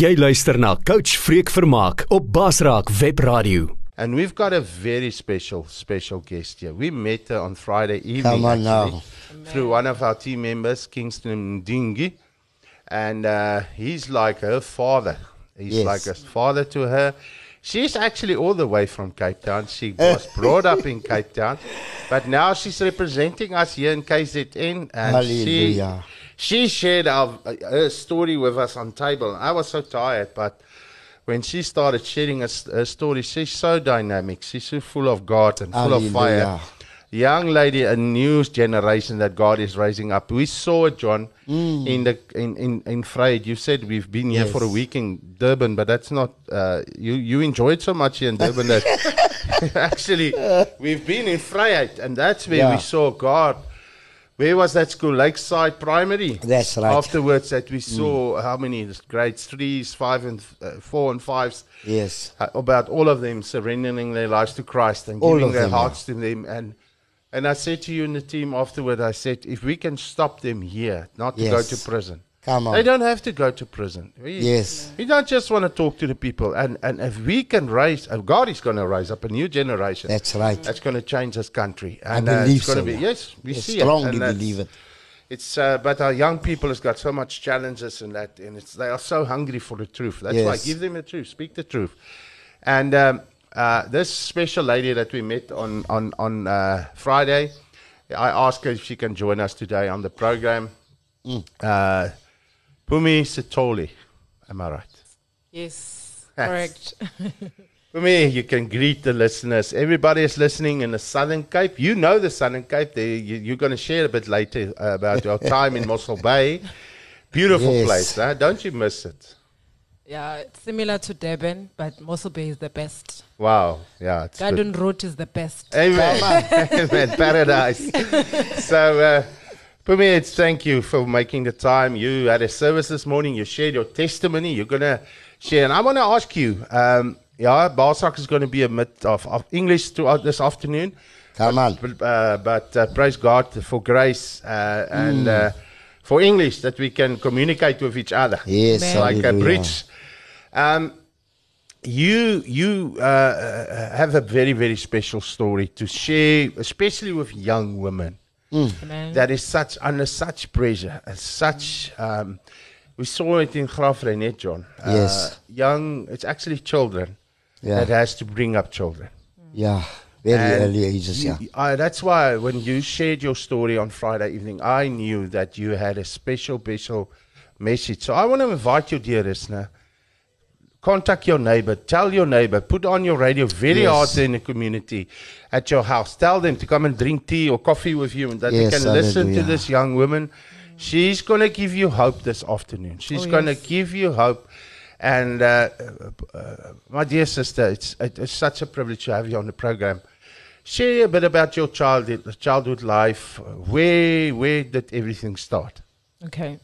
Jy luister na Coach Freek Vermaak op Basraak Webradio. And we've got a very special, special guest here. We met her on Friday evening Come on actually, now. through one of our team members, Kingston Ndingi. And uh, he's like her father. He's Yes. like a father to her. She's actually all the way from Cape Town. She was brought up in Cape Town, but now she's representing us here in KZN. And Hallelujah. she shared our, her story with us on table. I was so tired, but when she started sharing her, her story, she's so dynamic. She's so full of God and full of fire. Young lady, a new generation that God is raising up. We saw it, John, in the in in in Vryheid. You said we've been here for a Mm. Week in Durban, but that's not. Uh, you you enjoyed so much here in Durban that actually we've been in Vryheid, and that's where we saw God. Where was that school? Lakeside Primary. That's right. Afterwards, that we saw how many grades threes, five and uh, four and fives. Yes. uh, about all of them surrendering their lives to Christ and All giving their them, hearts to them. And and I said to you in the team afterward, I said, if we can stop them here, not to go to prison. Come on. They don't have to go to prison. We, Yes. We don't just want to talk to the people. And, and if we can raise, uh, God is going to raise up a new generation. That's right. That's going to change this country. I And uh, believe it's going so. to be, yes, we I see strongly it. Believe it. It's uh, but our young people has got so much challenges and that, and it's they are so hungry for the truth. That's why Yes. give them the truth, speak the truth. And um, uh, this special lady that we met on on on uh, Friday, I asked her if she can join us today on the program. Uh, Pumi Sithole, am I right? Yes, correct. Pumi, you can greet the listeners. Everybody is listening in the Southern Cape. You know the Southern Cape. They, you, you're going to share a bit later about your time in Mossel Bay. Beautiful Yes. place, huh? Don't you miss it? yeah, it's similar to Durban, but Mossel Bay is the best. Wow. Yeah. It's good. Garden Road is the best. Amen. Amen. Paradise. so, uh, Pumi, it's thank you for making the time. You had a service this morning. You shared your testimony. You're going to share. And I want to ask you, um, yeah, Balsac is going to be a bit of, of English throughout this afternoon. Come on. But, uh, but uh, praise God for grace uh, and uh, for English that we can communicate with each other. Yes. Amen. Like a bridge. Um, you you uh, uh, have a very very special story to share, especially with young women. Amen. That is such under such pressure, and such. Um, we saw it in Graaff-Reinet, John. Uh, Yes. young. It's actually children Yeah. that has to bring up children. Yeah. Very And early ages, you- yeah. I, that's why when you shared your story on Friday evening, I knew that you had a special, special message. So I want to invite you, dear listener, contact your neighbor, tell your neighbor, put on your radio very Yes. hard in the community at your house. Tell them to come and drink tea or coffee with you and that Yes, they can listen to this young woman. She's going to give you hope this afternoon. She's Oh, going to yes. give you hope. And uh, uh, my dear sister, it's, it's such a privilege to have you on the program. Share a bit about your childhood, childhood life. Where where did everything start? Okay.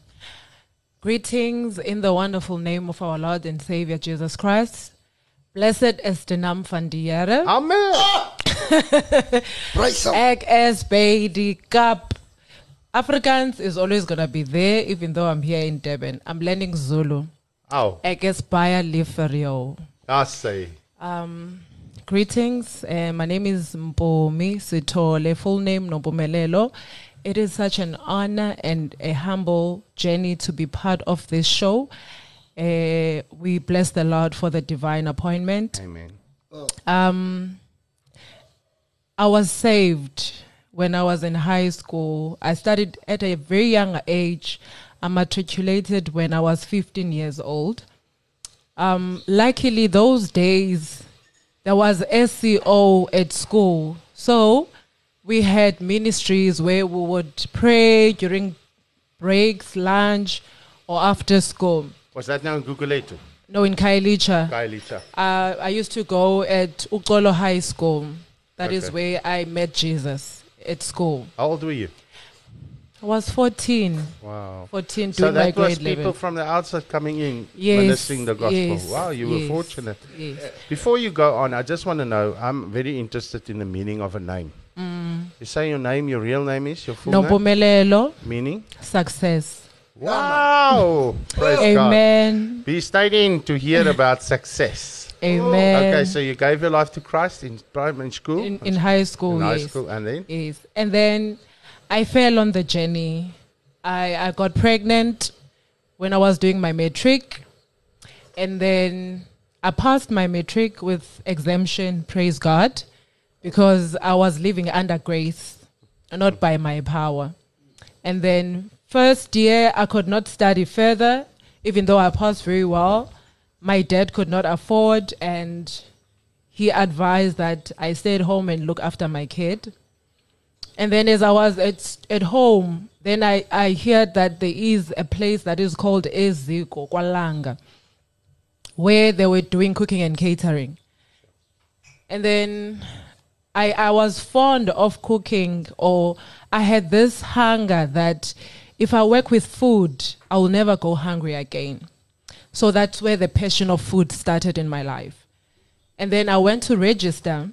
Greetings in the wonderful name of our Lord and Savior Jesus Christ. Blessed is the naam van die. Amen. Ek is by die Kap. Afrikaans is always going to be there, even though I'm here in Durban. I'm learning Zulu. Oh, Ek is. I say. Um, greetings. Uh, my name is Mpumi Sithole, full name Nompumelelo. It is such an honor and a humble journey to be part of this show. Uh, we bless the Lord for the divine appointment. Amen. Um, I was saved when I was in high school. I started at a very young age. I matriculated when I was 15 years old. Um, luckily, those days there was SCO at school, so we had ministries where we would pray during breaks, lunch, or after school. Was that now in Guguletu? No, in Khayelitsha. Khayelitsha. Uh, I used to go at Ukolo High School. That is Okay. where I met Jesus at school. How old were you? I was 14. Wow. 14 So doing my that was grade people 11. from the outside coming in, Yes, ministering the gospel. yes, wow, you yes, were fortunate. Yes. Before you go on, I just want to know. I'm very interested in the meaning of a name. Mm. You say your name, your real name is your full name, Nompumelelo, meaning success. Wow. Praise God. Amen. Be stayed in to hear about success. Amen. Okay, so you gave your life to Christ in primary school? in, in high school, In high yes. school, and then? Yes. And then I fell on the journey. I, I got pregnant when I was doing my matric. And then I passed my matric with exemption, praise God, because I was living under grace, not by my power. And then first year I could not study further, even though I passed very well. My dad could not afford and he advised that I stay at home and look after my kid. And then as I was at, at home, then I, I heard that there is a place that is called Eziko, Kwalanga, where they were doing cooking and catering. And then I, I was fond of cooking, or I had this hunger that if I work with food, I will never go hungry again. So that's where the passion of food started in my life. And then I went to register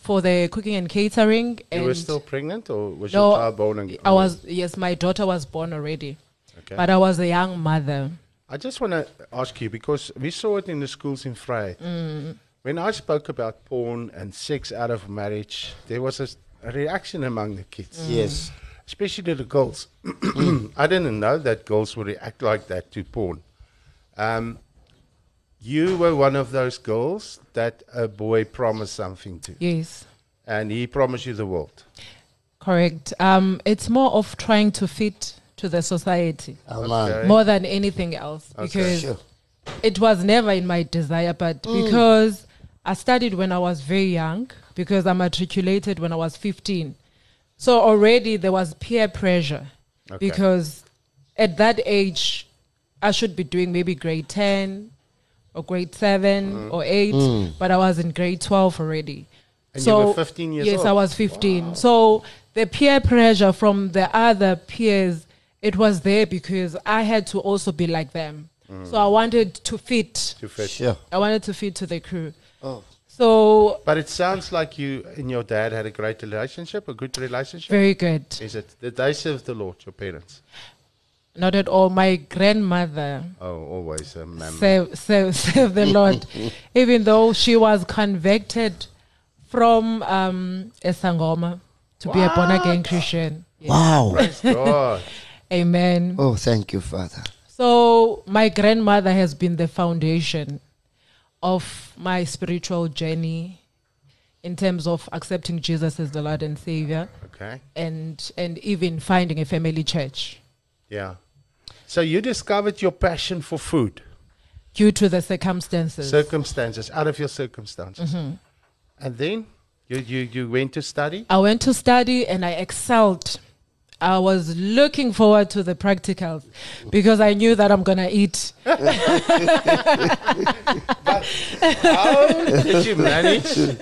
for the cooking and catering. You and were still pregnant, or was no, your child born? And, I was yes, my daughter was born already, Okay. but I was a young mother. I just want to ask you because we saw it in the schools in Vryheid. Mm. When I spoke about porn and sex out of marriage, there was a reaction among the kids, Mm. Yes. especially the girls. I didn't know that girls would react like that to porn. Um, you were one of those girls that a boy promised something to, Yes, and he promised you the world. correct. Um, it's more of trying to fit to the society Amen. Okay. more than anything else Okay. because Sure. it was never in my desire, but because I studied when I was very young, because I matriculated when I was 15. So already there was peer pressure Okay. because at that age, I should be doing maybe grade 10 or grade 7 mm-hmm. or 8, mm. but I was in grade 12 already. And you were 15 years yes, old? I was 15. So the peer pressure from the other peers, it was there because I had to also be like them. Mm. So I wanted to fit. To fit. Sure. I wanted to fit to the crew. Oh. So But it sounds like you and your dad had a great relationship, a good relationship. very good. Is it? Did they serve the Lord, your parents? Not at all. My grandmother Oh, always a man. save, save, save the Lord, even though she was convicted from um, Esangoma to be a born again Christian. Yeah. Wow. Praise God. Amen. Oh, thank you, Father. So my grandmother has been the foundation of my spiritual journey in terms of accepting Jesus as the Lord and Savior Okay. and and even finding a family church Yeah. So you discovered your passion for food, due to the circumstances. circumstances, out of your circumstances. Mm-hmm. And then you, you, you went to study? I went to study and I excelled. I was looking forward to the practicals because I knew that I'm going to eat. How did you manage?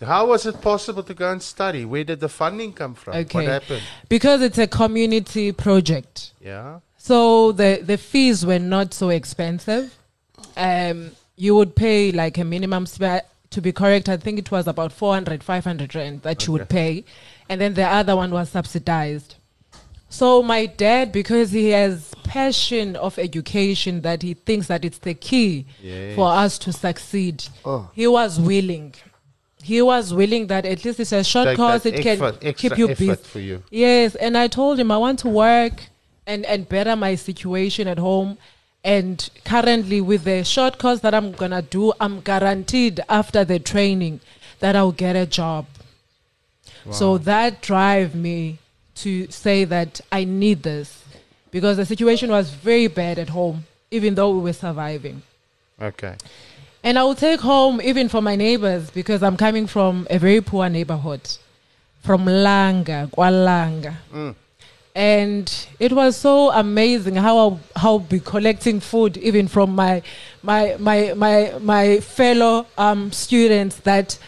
How was it possible to go and study? Where did the funding come from? What happened? Because it's a community project. Yeah. So the, the fees were not so expensive. Um, you would pay like a minimum, sp- to be correct, I think it was about 400, 500 rand that you would pay. And then the other one was subsidized. So my dad, because he has passion of education that he thinks that it's the key Yes. for us to succeed, Oh. he was willing. He was willing that at least it's a short Take course. It can effort- extra keep you busy. for you. Yes, and I told him I want to work and and better my situation at home. And currently, with the short course that I'm gonna do, I'm guaranteed after the training that I'll get a job. So that drive me to say that I need this because the situation was very bad at home, even though we were surviving. Okay. And I will take home even for my neighbors because I'm coming from a very poor neighborhood, from Langa, Kwalanga. And it was so amazing how I'll, how I'll be collecting food even from my my my my my fellow um, students that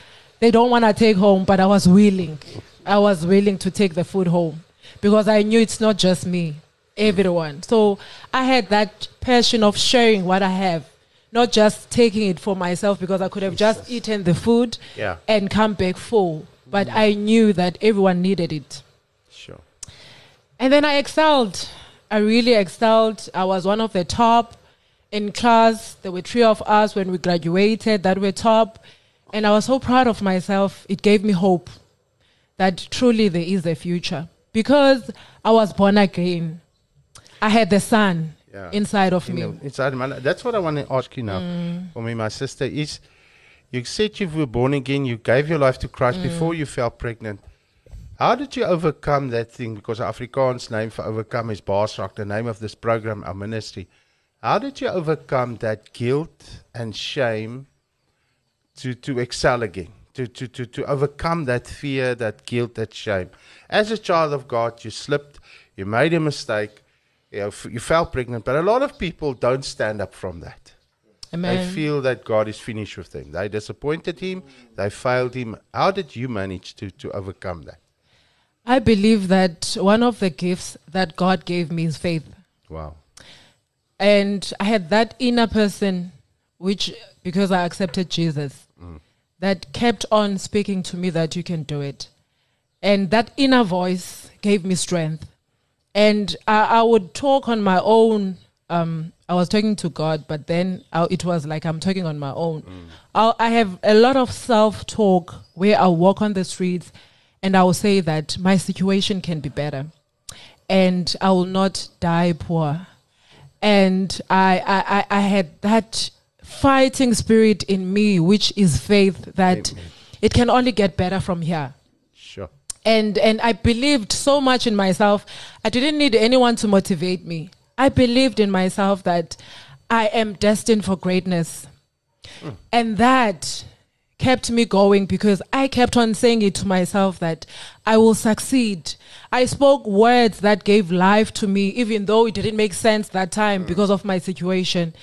they don't want to take home, but I was willing. I was willing to take the food home because I knew it's not just me, everyone. So I had that passion of sharing what I have, not just taking it for myself because I could have just eaten the food Yeah. and come back full. But I knew that everyone needed it. Sure. And then I excelled. I really excelled. I was one of the top in class. There were three of us when we graduated that were top. And I was so proud of myself. It gave me hope that truly there is a future. Because I was born again, I had the sun Yeah. inside of You me. know, inside my, that's what I want to ask you now. Mm. For me, my sister is. You said you were born again. You gave your life to Christ mm. before you fell pregnant. How did you overcome that thing? Because Afrikaans name for overcome is Baasraak, the name of this program, our ministry. How did you overcome that guilt and shame to, to excel again? To, to, to, to overcome that fear, that guilt, that shame. As a child of God, you slipped, you made a mistake, you, know, you fell pregnant, but a lot of people don't stand up from that. Amen. They feel that God is finished with them. They disappointed Him, they failed Him. How did you manage to, to overcome that? I believe that one of the gifts that God gave me is faith. Wow. And I had that inner person, which, because I accepted Jesus, that kept on speaking to me that you can do it. And that inner voice gave me strength. And I, I would talk on my own. Um, I was talking to God, but then I, it was like I'm talking on my own. I'll, I have a lot of self talk where I walk on the streets and I will say that my situation can be better and I will not die poor and I, I, I, I had that fighting spirit in me, which is faith that it can only get better from here. Sure. And and I believed so much in myself. I didn't need anyone to motivate me. I believed in myself that I am destined for greatness. Hmm. And that kept me going because I kept on saying it to myself that I will succeed. I spoke words that gave life to me, even though it didn't make sense that time hmm. because of my situation.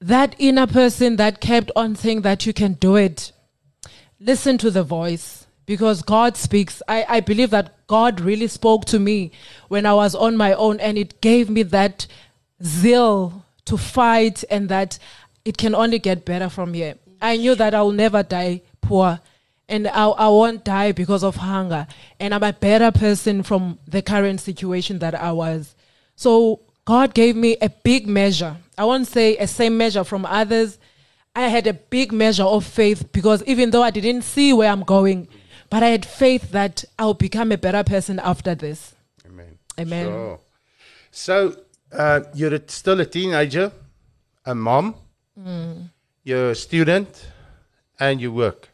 That inner person that kept on saying that you can do it, listen to the voice because God speaks. I, I believe that God really spoke to me when I was on my own and it gave me that zeal to fight and that it can only get better from here. I knew that I will never die poor and I, I won't die because of hunger. And I'm a better person from the current situation that I was. So God gave me a big measure. I won't say a same measure from others. I had a big measure of faith because even though I didn't see where I'm going, but I had faith that I'll become a better person after this. Amen. Amen. Sure. So uh, you're a- still a teenager, a mom, you're a student, and you work.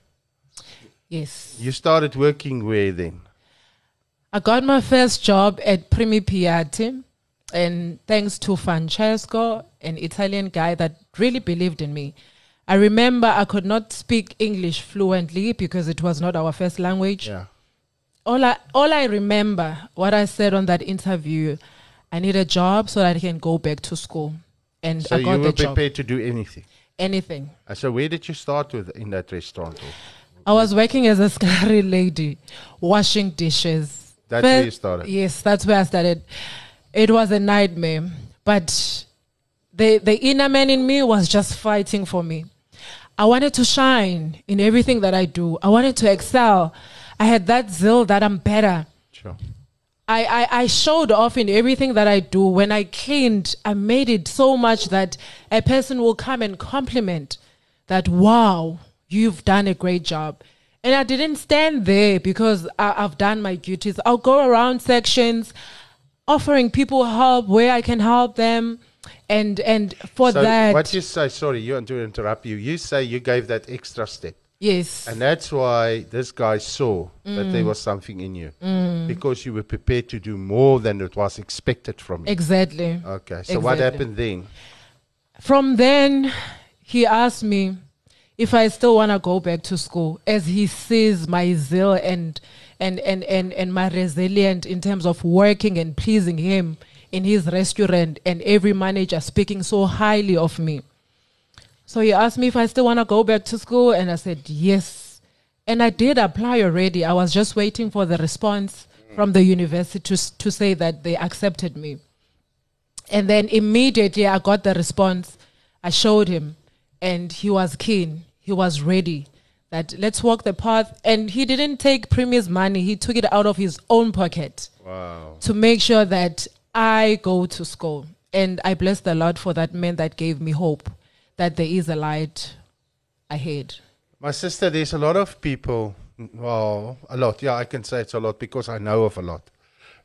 Yes. You started working where then? I got my first job at Primi Piatti, and thanks to Francesco, an Italian guy that really believed in me. I remember I could not speak English fluently because it was not our first language. Yeah. All I all I remember what I said on that interview, I need a job so that I can go back to school. And So I you got were the job. prepared to do anything. Anything. Uh, So where did you start with in that restaurant? I was working as a scary lady, washing dishes. That's where you started? Yes, that's where I started. It was a nightmare, but the the inner man in me was just fighting for me. I wanted to shine in everything that I do. I wanted to excel. I had that zeal that I'm better. Sure. I, I, I showed off in everything that I do. When I cleaned, I made it so much that a person will come and compliment that, wow, you've done a great job. And I didn't stand there because I, I've done my duties. I'll go around sections offering people help where I can help them. And, and for So that, what you say, sorry, you want to interrupt you. You say you gave that extra step. yes, And that's why this guy saw that Mm. there was something in you. Because you were prepared to do more than it was expected from you. exactly. Okay. So what happened then? From then, he asked me if I still want to go back to school, as he sees my zeal and and and and and my resilience in terms of working and pleasing him in his restaurant, and every manager speaking so highly of me. So he asked me if I still want to go back to school, and I said yes. And I did apply already. I was just waiting for the response from the university to to say that they accepted me. And then immediately I got the response. I showed him, and he was keen. He was ready. That let's walk the path. And he didn't take Primi's money. He took it out of his own pocket Wow. to make sure that I go to school and I bless the Lord for that man that gave me hope that there is a light ahead. My sister, there's a lot of people. Well, a lot. Yeah, I can say it's a lot because I know of a lot,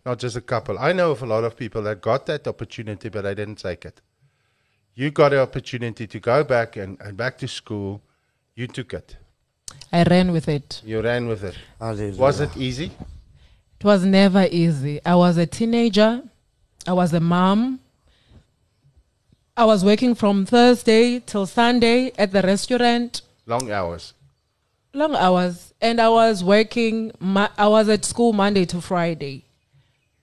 not just a couple. I know of a lot of people that got that opportunity, but they didn't take it. You got the opportunity to go back and, and back to school. You took it. I ran with it. You ran with it. Hallelujah. Was it easy? It was never easy. I was a teenager. I was a mom. I was working from Thursday till Sunday at the restaurant, Long hours. long hours, and I was working. I was at school Monday to Friday,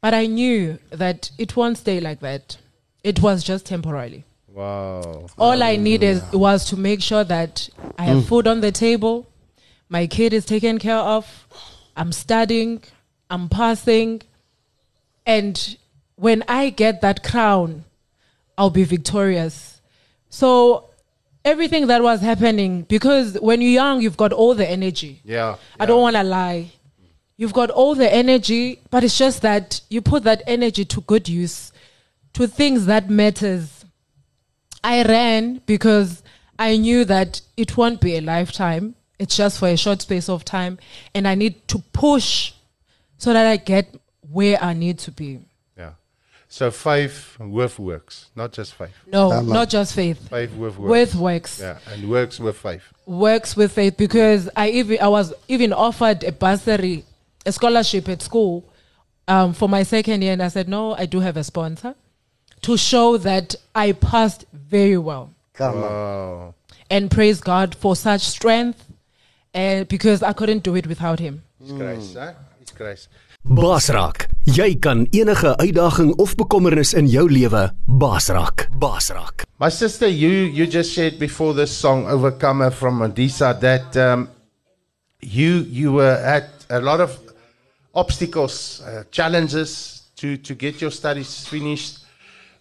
but I knew that it won't stay like that. It was just temporarily. Wow. All I needed was to make sure that I have mm. food on the table, my kid is taken care of, I'm studying, I'm passing, and when I get that crown, I'll be victorious. So everything that was happening, because when you're young, you've got all the energy. Yeah. I don't want to lie. You've got all the energy, but it's just that you put that energy to good use, to things that matters. I ran because I knew that it won't be a lifetime. It's just for a short space of time, and I need to push so that I get where I need to be. Yeah. So faith with works, not just faith. No, Come not just faith. Faith with works. With works. yeah, and works with faith. works with faith because I even I was even offered a bursary, a scholarship at school um, for my second year, and I said no, I do have a sponsor to show that I passed very well, Come on. And praise God for such strength, uh, because I couldn't do it without Him. It's grace, hè? It's grace. Baasraak, jy kan enige uitdaging of bekommernis in jou lewe baasraak. Baasraak. My sister, you you just said before this song "Overcomer" from Mandisa that um, you you were at a lot of obstacles, uh, challenges to to get your studies finished.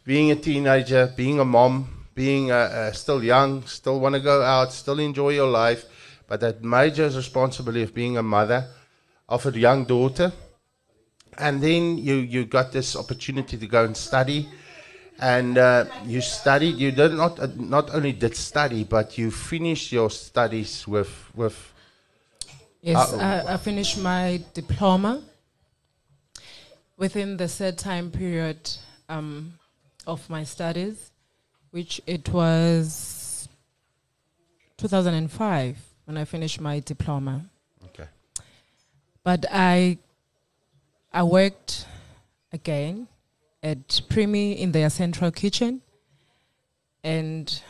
Being a teenager, being a mom, being uh, uh, still young, still want to go out, still enjoy your life, but that major responsibility of being a mother of a young daughter. And then you you got this opportunity to go and study and uh, you studied. You did not uh, not only did study, but you finished your studies with with Yes, Uh-oh. I, I finished my diploma within the said time period um, of my studies, which it was 2005 when I finished my diploma. okay. But I, I worked again at Primi in their central kitchen, and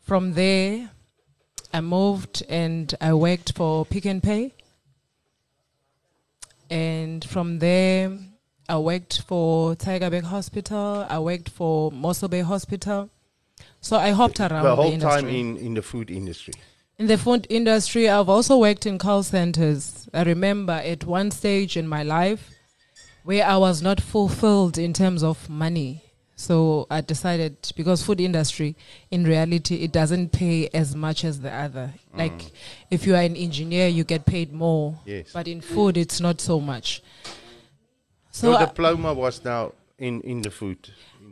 from there, I moved and I worked for Pick n Pay. And from there, I worked for Tygerberg Hospital. I worked for Mossel Bay Hospital. So I hopped around the whole industry. time in in the food industry. In the food industry, I've also worked in call centers. I remember at one stage in my life where I was not fulfilled in terms of money. So I decided because food industry in reality it doesn't pay as much as the other. Mm. Like if you are an engineer you get paid more. Yes. But in food it's not so much. So Your I, diploma was now in in the food.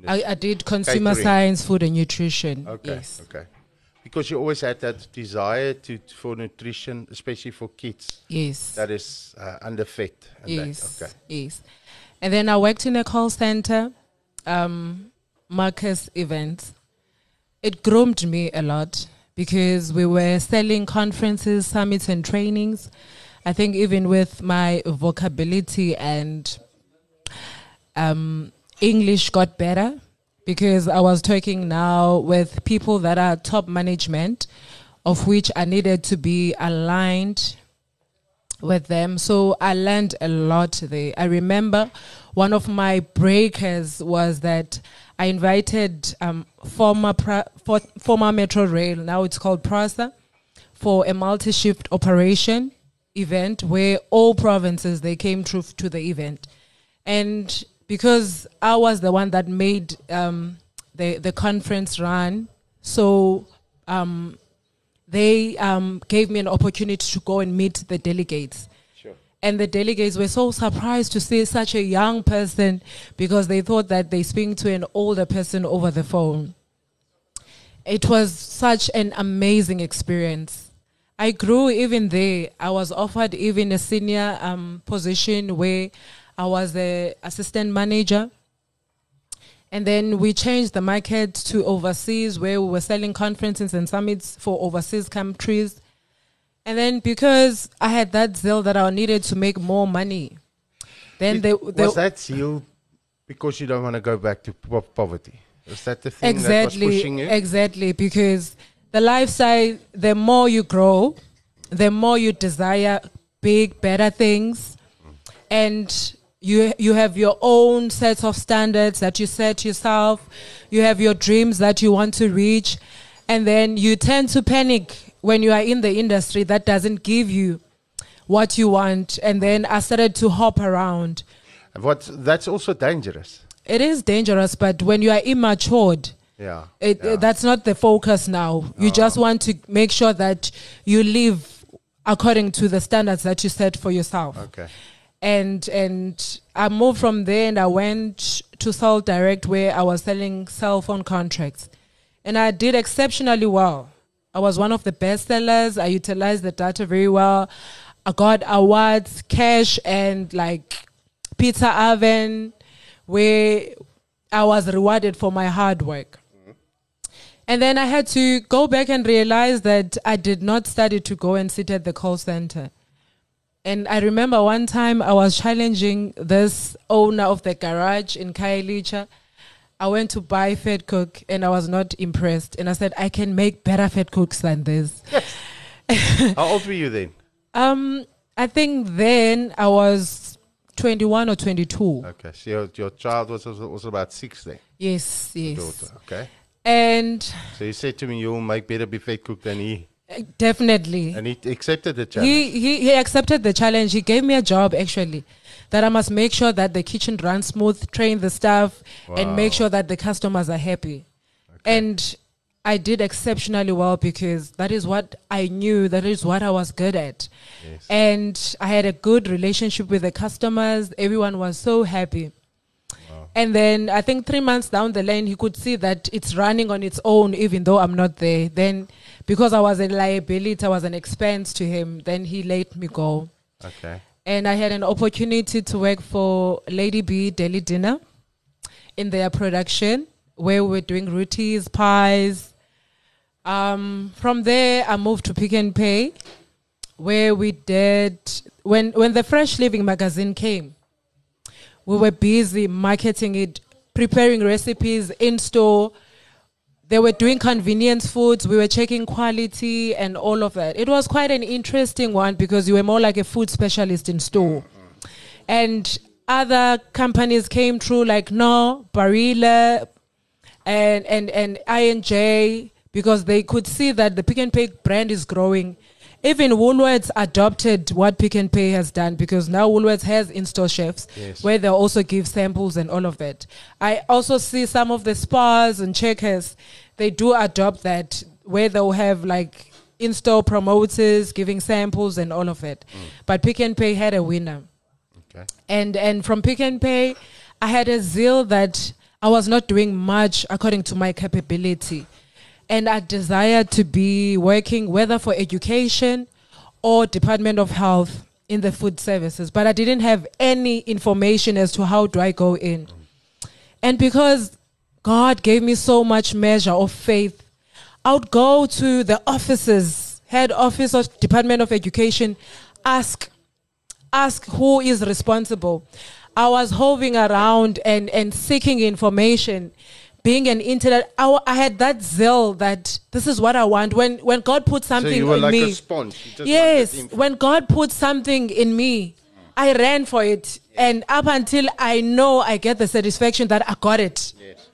I, I did consumer Catering. science, food and nutrition. okay. Yes. Okay. Because you always had that desire to for nutrition, especially for kids Yes. that is uh, underfed. Yes. That. Okay. Yes. And then I worked in a call center, um, Marcus Evans. It groomed me a lot because we were selling conferences, summits, and trainings. I think even with my vocabulary and um, English got better because I was talking now with people that are top management, of which I needed to be aligned with them. So I learned a lot there. I remember one of my breakers was that I invited um, former pra- for, former Metro Rail, now it's called PRASA, for a multi-shift operation event where all provinces they came through to the event, and because I was the one that made um, the the conference run, so um, they um, gave me an opportunity to go and meet the delegates. Sure. And the delegates were so surprised to see such a young person because they thought that they speak to an older person over the phone. It was such an amazing experience. I grew even there. I was offered even a senior um, position where I was the assistant manager. And then we changed the market to overseas where we were selling conferences and summits for overseas countries. And then because I had that zeal that I needed to make more money, then they, they was that zeal because you don't want to go back to po- poverty? Was that the thing that was exactly pushing you? exactly because the lifestyle the more you grow the more you desire big better things and you you have your own set of standards that you set yourself you have your dreams that you want to reach and then you tend to panic when you are in the industry that doesn't give you what you want and then i started to hop around what that's also dangerous. it is dangerous but when you are immatured Yeah. it, yeah. that's not the focus now. You just want to make sure that you live according to the standards that you set for yourself. okay. And and I moved from there and I went to Sell Direct where I was selling cell phone contracts. And I did exceptionally well. I was one of the best sellers. I utilized the data very well. I got awards, cash and like pizza oven where I was rewarded for my hard work. And then I had to go back and realize that I did not study to go and sit at the call center. And I remember one time I was challenging this owner of the garage in Khayelitsha. I went to buy vetkoek and I was not impressed. And I said, I can make better vetkoeks than this. Yes. How old were you then? Um, I think then I was 21 or 22. Okay. So your, your child was was was about six then. Yes, yes. Daughter. Okay. And So you said to me you'll make better buffet cook than he. Uh, definitely. And he accepted the challenge. He, he he accepted the challenge. He gave me a job actually, that I must make sure that the kitchen runs smooth, train the staff, and make sure that the customers are happy. And I did exceptionally well because that is what I knew. That is what I was good at, Yes. and I had a good relationship with the customers. Everyone was so happy. And then I think three months down the lane, he could see that it's running on its own, even though I'm not there. Then, because I was a liability, I was an expense to him, then he let me go. Okay. And I had an opportunity to work for Lady B Daily Dinner in their production, where we were doing rotis, pies. Um, from there, I moved to Pick n Pay, where we did when when the Fresh Living magazine came we were busy marketing it, preparing recipes in store. They were doing convenience foods. We were checking quality and all of that. It was quite an interesting one because you were more like a food specialist in store. And other companies came through like Knorr, Barilla, and and and I&J because they could see that the Pick n Pay brand is growing. Even Woolworths adopted what Pick n Pay has done because now Woolworths has in-store chefs Yes. where they also give samples and all of that. I also see some of the Spars and Checkers they do adopt that where they'll have like in-store promoters giving samples and all of it. Mm. But Pick n Pay had a winner Okay. and and from Pick n Pay, I had a zeal that I was not doing much according to my capability, and I desired to be working whether for education or Department of Health in the food services, but I didn't have any information as to how do I go in, and because God gave me so much measure of faith, I would go to the offices, head office of Department of Education, ask ask who is responsible. I was hoving around and, and seeking information. Being an internet, I, I had that zeal that this is what I want. When when God put something So you were in like me, a sponge. Yes, when God put something in me, I ran for it, and up until I know I get the satisfaction that I got it. Yes.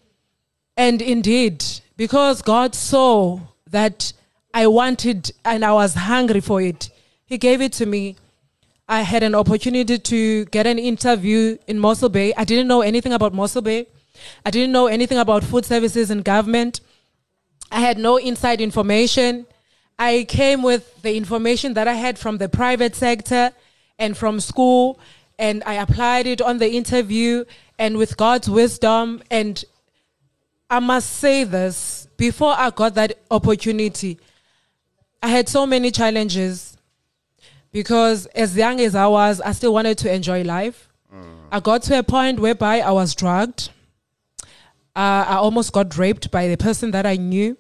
And indeed, because God saw that I wanted and I was hungry for it, He gave it to me. I had an opportunity to get an interview in Mossel Bay. I didn't know anything about Mossel Bay. I didn't know anything about food services and government. I had no inside information. I came with the information that I had from the private sector and from school, and I applied it on the interview, and with God's wisdom, and I must say this before I got that opportunity, I had so many challenges because as young as I was, I still wanted to enjoy life. Mm. I got to a point whereby I was drugged. Uh, I almost got raped by the person that I knew.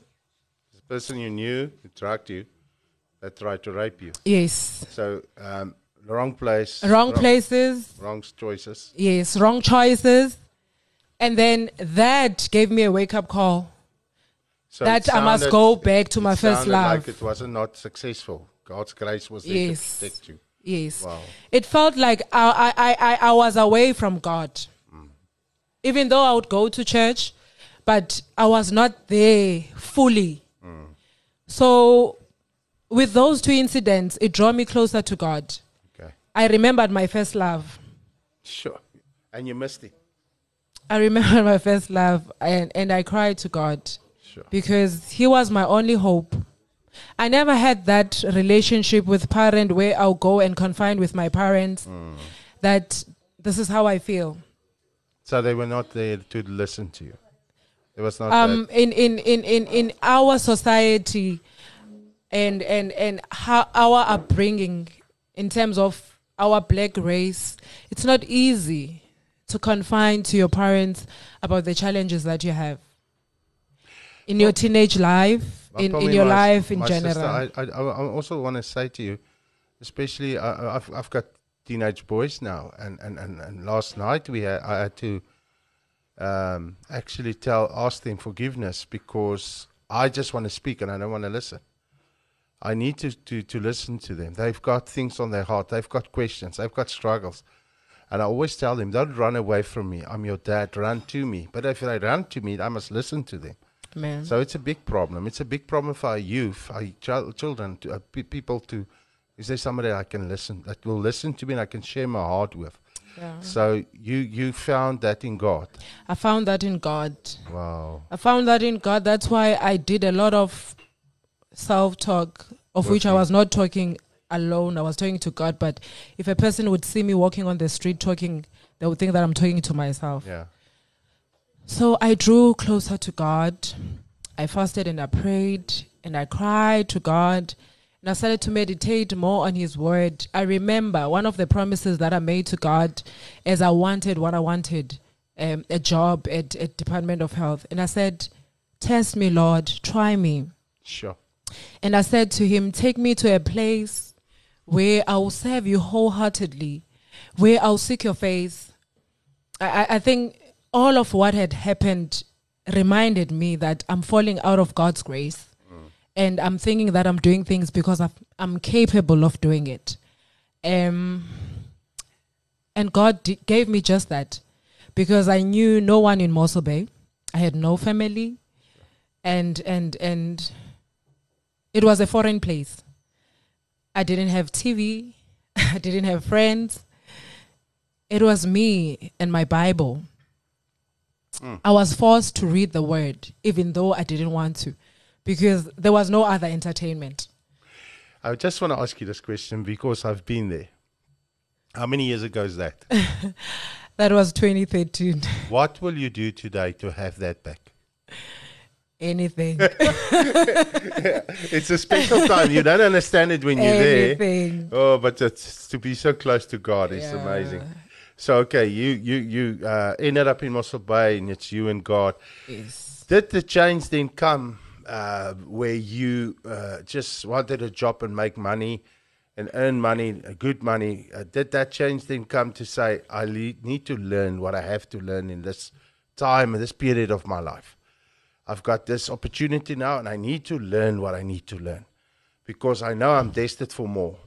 The person you knew who drugged you that tried to rape you. Yes. So, um, the wrong place. Wrong places. Wrong choices. Yes. Wrong choices. And then that gave me a wake up call. So That it I must go back to my first sounded love. Like it wasn't not successful. God's grace was there Yes. to protect you. Yes. Wow. It felt like I, I, I, I was away from God. Even though I would go to church, but I was not there fully. So, with those two incidents, it drew me closer to God. Okay. I remembered my first love. Sure. And you missed it. I remember my first love, and, and I cried to God Sure. because He was my only hope. I never had that relationship with parent where I'll go and confine with my parents. Mm. That this is how I feel. So they were not there to listen to you. It was not Um, in, in, in, in, in our society, and and and how our upbringing, in terms of our black race, it's not easy to confine to your parents about the challenges that you have in your teenage life, Well, in, in your my- life in general. sister, I, I, I also want to say to you, especially I've, I've got teenage boys now, and, and, and, and last night we had, I had to um, actually tell ask them forgiveness because I just want to speak and I don't want to listen. I need to, to, to listen to them. They've got things on their heart. They've got questions. They've got struggles. And I always tell them, don't run away from me. I'm your dad. Run to me. But if they run to me, I must listen to them. Man. So it's a big problem. It's a big problem for our youth, our child, children, to, uh, pe- people to. Is there somebody I can listen that will listen to me and I can share my heart with? Yeah. So you you found that in God. I found that in God. Wow. I found that in God. That's why I did a lot of self talk, of which I was not talking alone. I was talking to God. But if a person would see me walking on the street talking, they would think that I'm talking to myself. Yeah. So I drew closer to God. I fasted and I prayed and I cried to God. And I started to meditate more on His Word. I remember one of the promises that I made to God as I wanted what I wanted um, a job at, at Department of Health. And I said, Test me, Lord, try me. Sure. And I said to him, Take me to a place where I will serve you wholeheartedly, where I'll seek your face. I, I, I think all of what had happened reminded me that I'm falling out of God's grace. And I'm thinking that I'm doing things because I've, I'm capable of doing it. Um, and God d- gave me just that because I knew no one in Mossel Bay. I had no family. And, and, and it was a foreign place. I didn't have TV. I didn't have friends. It was me and my Bible. I was forced to read the word, even though I didn't want to, because there was no other entertainment. I just want to ask you this question because I've been there. How many years ago is that? That was 2013. what will you do today to have that back? Anything. It's a special time. You don't understand it when you're there. Oh, but it's, to be so close to God is Yeah. amazing. So okay, you you you uh, ended up in Mossel Bay, and it's you and God. Yes. Did the change then come uh, where you uh, just wanted a job and make money and earn money, uh, good money? Uh, did that change then come to say, I le- need to learn what I have to learn in this time, in this period of my life? I've got this opportunity now, and I need to learn what I need to learn because I know I'm destined for more.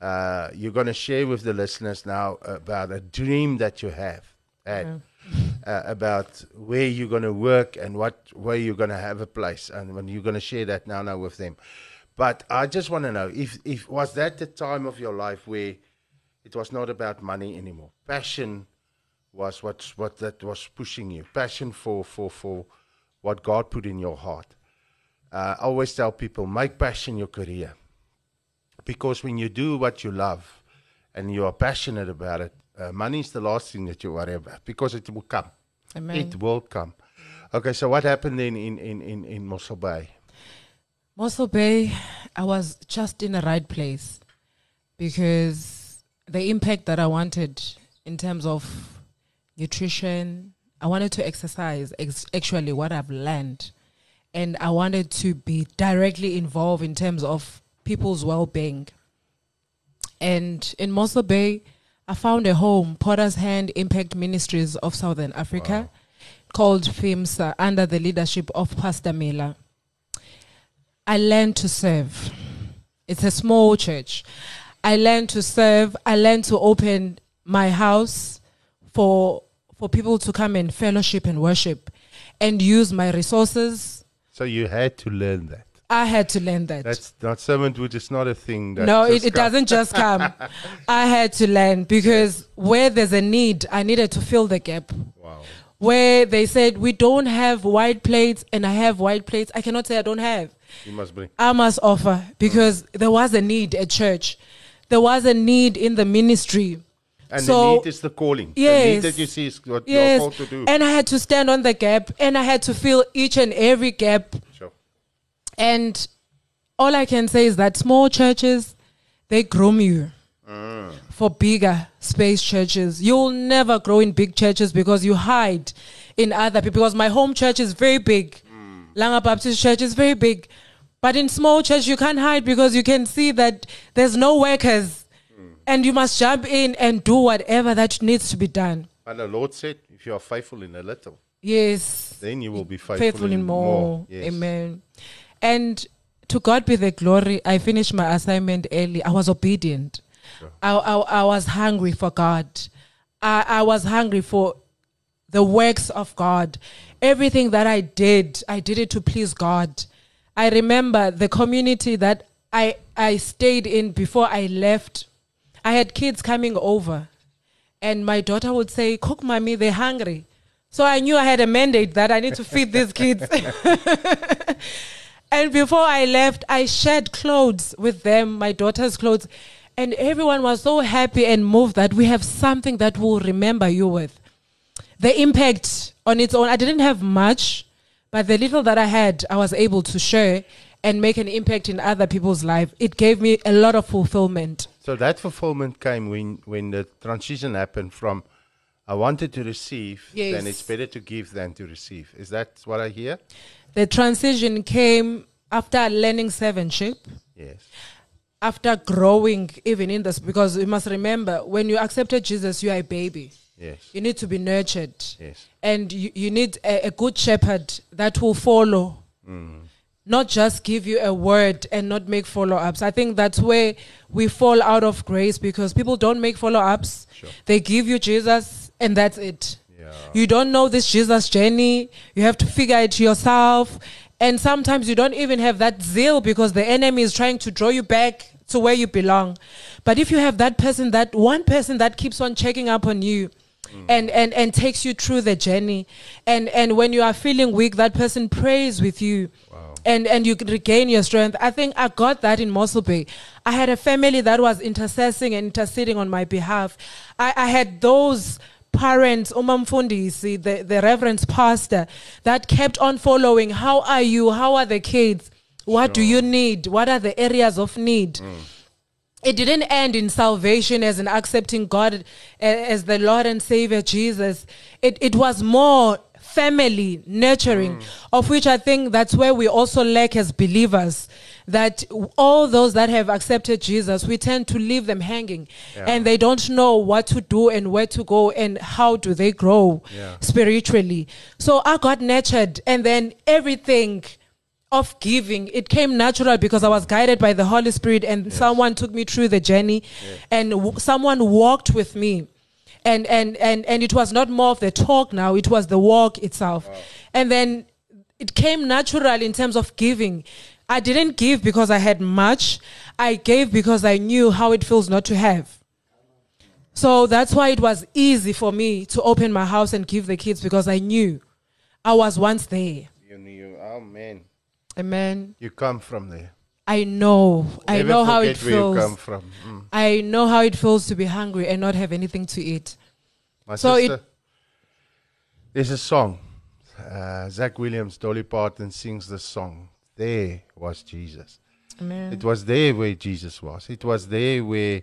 Uh, you're going to share with the listeners now about a dream that you have had uh, about where you're going to work and what where you're going to have a place, and when you're going to share that now now with them. But I just want to know if if was that the time of your life where it was not about money anymore. Passion was what what that was pushing you. Passion for for for what God put in your heart. Uh, I always tell people make passion your career because when you do what you love and you are passionate about it, uh, money is the last thing that you worry about because it will come. Amen. It will come. Okay, so what happened then in in in in Mossel Bay? Mossel Bay, I was just in the right place because the impact that I wanted in terms of nutrition, I wanted to exercise ex- actually what I've learned. And I wanted to be directly involved in terms of people's well being. And in Mossel Bay, I found a home, Potter's Hand Impact Ministries of Southern Africa, called FIMSA, uh, under the leadership of Pastor Miller. I learned to serve. It's a small church. I learned to serve. I learned to open my house for for people to come and fellowship and worship and use my resources. So you had to learn that. I had to learn that. That's not servanthood. It's not a thing. That no, it, it doesn't just come. I had to learn because where there's a need, I needed to fill the gap. Wow. Where they said we don't have white plates and I have white plates, I cannot say I don't have. You must bring. I must offer because mm. there was a need at church. There was a need in the ministry. And So- the need is the calling. Yes. The need that you see is what you're called to do. And I had to stand on the gap and I had to fill each and every gap. And all I can say is that small churches, they groom you mm. for bigger space churches. You'll never grow in big churches because you hide in other people. Because my home church is very big. Mm. Langa Baptist Church is very big. But in small church, you can't hide because you can see that there's no workers. Mm. And you must jump in and do whatever that needs to be done. And the Lord said, if you are faithful in a little, Yes. then you will be faithful, faithful in more. Yes. Amen. And to God be the glory. I finished my assignment early. I was obedient. I, I, I was hungry for God. I, I was hungry for the works of God. Everything that I did, I did it to please God. I remember the community that I, I stayed in before I left. I had kids coming over, and my daughter would say, Cook, mommy, they're hungry. So I knew I had a mandate that I need to feed these kids. and before I left, I shared clothes with them, my daughter's clothes. And everyone was so happy and moved that we have something that we'll remember you with. The impact on its own, I didn't have much, but the little that I had, I was able to share and make an impact in other people's life. It gave me a lot of fulfillment. So that fulfillment came when, when the transition happened from I wanted to receive, then it's better to give than to receive. Is that what I hear? The transition came after learning servantship. Yes. after growing even in this because you must remember when you accepted jesus you are a baby Yes. you need to be nurtured Yes. and you, you need a, a good shepherd that will follow mm-hmm. not just give you a word and not make follow-ups i think that's where we fall out of grace because people don't make follow-ups Sure. they give you jesus and that's it. You don't know this jesus journey. You have to figure it yourself. And sometimes you don't even have that zeal because the enemy is trying to draw you back to where you belong. But if you have that person that one person that keeps on checking up on you mm. and, and and takes you through the journey. And and when you are feeling weak that person prays with you and and you regain your strength. I think i got that in mossel bay i had a family that was intercessing and interceding on my behalf. I, I had those parents umamfundisi the, the reverend pastor that kept on following how are you? How are the kids? What do you need? What are the areas of need? Mm. It didn't end in salvation as in accepting God as the Lord and Savior Jesus. It, it was more family nurturing, of which I think that's where we also lack as believers. That all those that have accepted Jesus, we tend to leave them hanging and they don't know what to do and where to go and how do they grow Yeah. spiritually. So I got nurtured and then everything of giving it came natural because i was guided by the holy spirit and someone took me through the journey and w- someone walked with me and and and and it was not more of the talk now it was the walk itself. And then it came natural in terms of giving. I didn't give because i had much. I gave because i knew how it feels not to have. So that's why it was easy for me to open my house and give the kids because i knew. I was once there. You knew. Man. amen. You come from there. I know, I Never know how it forget where you come feels. from. Mm. I know how it feels to be hungry and not have anything to eat. My So it- sister, there's a song. Uh, Zach Williams, Dolly Parton sings the song. There was Jesus. Amen. It was there where Jesus was. It was there where,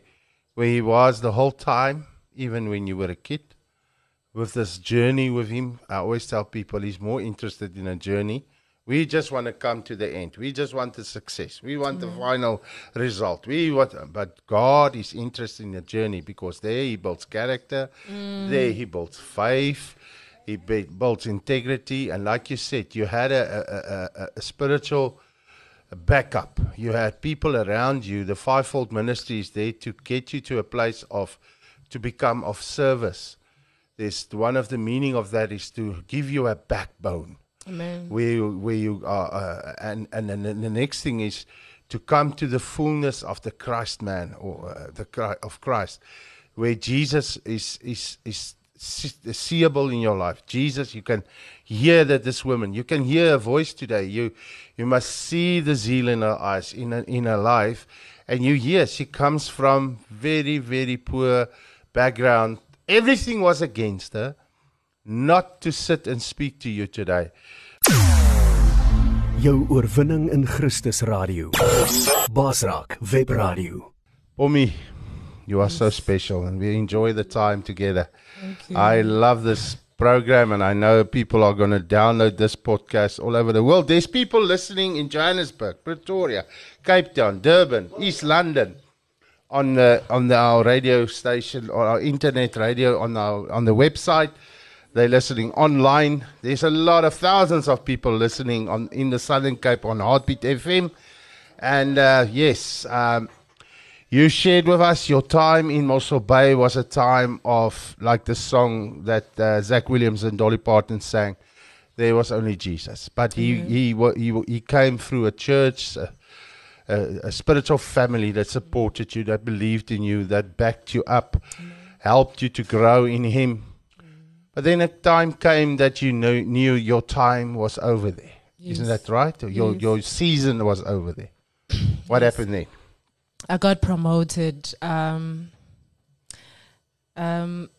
where he was the whole time, even when you were a kid. With this journey with him, I always tell people he's more interested in a journey. We just want to come to the end. We just want the success. We want the final result. We want, but God is interested in the journey because there He builds character, there He builds faith, He bu- builds integrity, and like you said, you had a, a, a, a, a spiritual backup. You had people around you. The fivefold ministry is there to get you to a place of to become of service. There's one of the meaning of that is to give you a backbone Amen. where you, where you are, uh, and and then the next thing is to come to the fullness of the Christ man or uh, the Chri- of Christ, where Jesus is is is seeable in your life. Jesus, you can hear that this woman, you can hear a voice today. You you must see the zeal in her eyes, in her, in her life, and you hear she comes from very very poor background. Everything was against her not to sit and speak to you today. Jou oorwinning in Christus Radio. Baasraak Webradio. Omi, you are so special and we enjoy the time together. I love this program and I know people are going to download this podcast all over the world. There's people listening in Johannesburg, Pretoria, Cape Town, Durban, East London on the on the, our radio station or our internet radio on our on the website. They're listening online. There's a lot of thousands of people listening on in the Southern Cape on Heartbeat FM. And uh, yes, um, you shared with us your time in Mossel Bay was a time of like the song that uh, Zach Williams and Dolly Parton sang. There was only Jesus, but he he wa- he wa- he came through a church, a, a, a spiritual family that supported you, that believed in you, that backed you up, helped you to grow in Him. But then a time came that you knew, knew your time was over there. Isn't that right? Your Yes. your season was over there. What happened then? I got promoted. Um, um,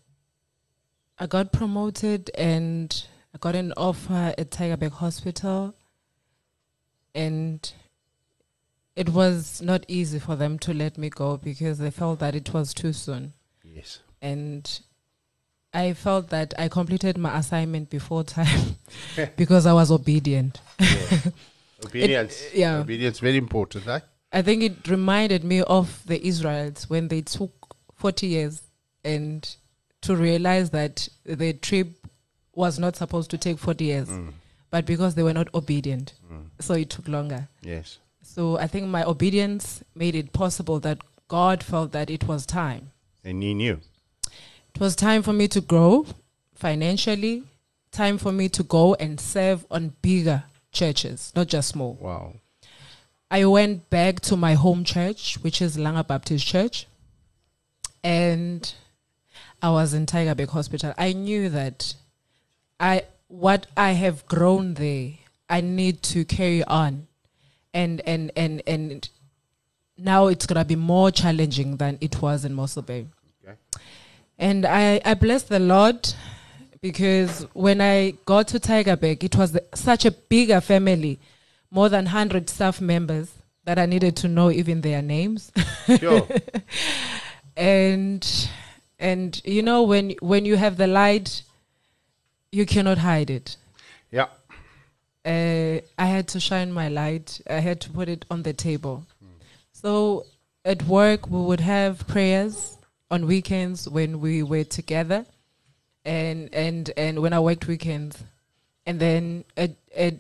I got promoted and I got an offer at Tygerberg Hospital. And it was not easy for them to let me go because they felt that it was too soon. Yes. And I felt that I completed my assignment before time because I was obedient. Obedience. yeah. Obedience very important, right? I think it reminded me of the Israelites when they took 40 years and to realize that the trip was not supposed to take 40 years, mm. but because they were not obedient. Mm. So it took longer. Yes. So I think my obedience made it possible that God felt that it was time. And he knew. It was time for me to grow financially, time for me to go and serve on bigger churches, not just small. Wow. I went back to my home church, which is Langa Baptist Church, and I was in Tygerberg Hospital. I knew that I what I have grown there, I need to carry on, and and and and now it's gonna be more challenging than it was in Mossel Bay. And I, I bless the Lord because when I got to Tygerberg, it was the, such a bigger family, more than 100 staff members that I needed to know even their names. Sure. and and you know when when you have the light, you cannot hide it. yeah. Uh, I had to shine my light. I had to put it on the table. So at work, we would have prayers on weekends when we were together, and and and when I worked weekends, and then at at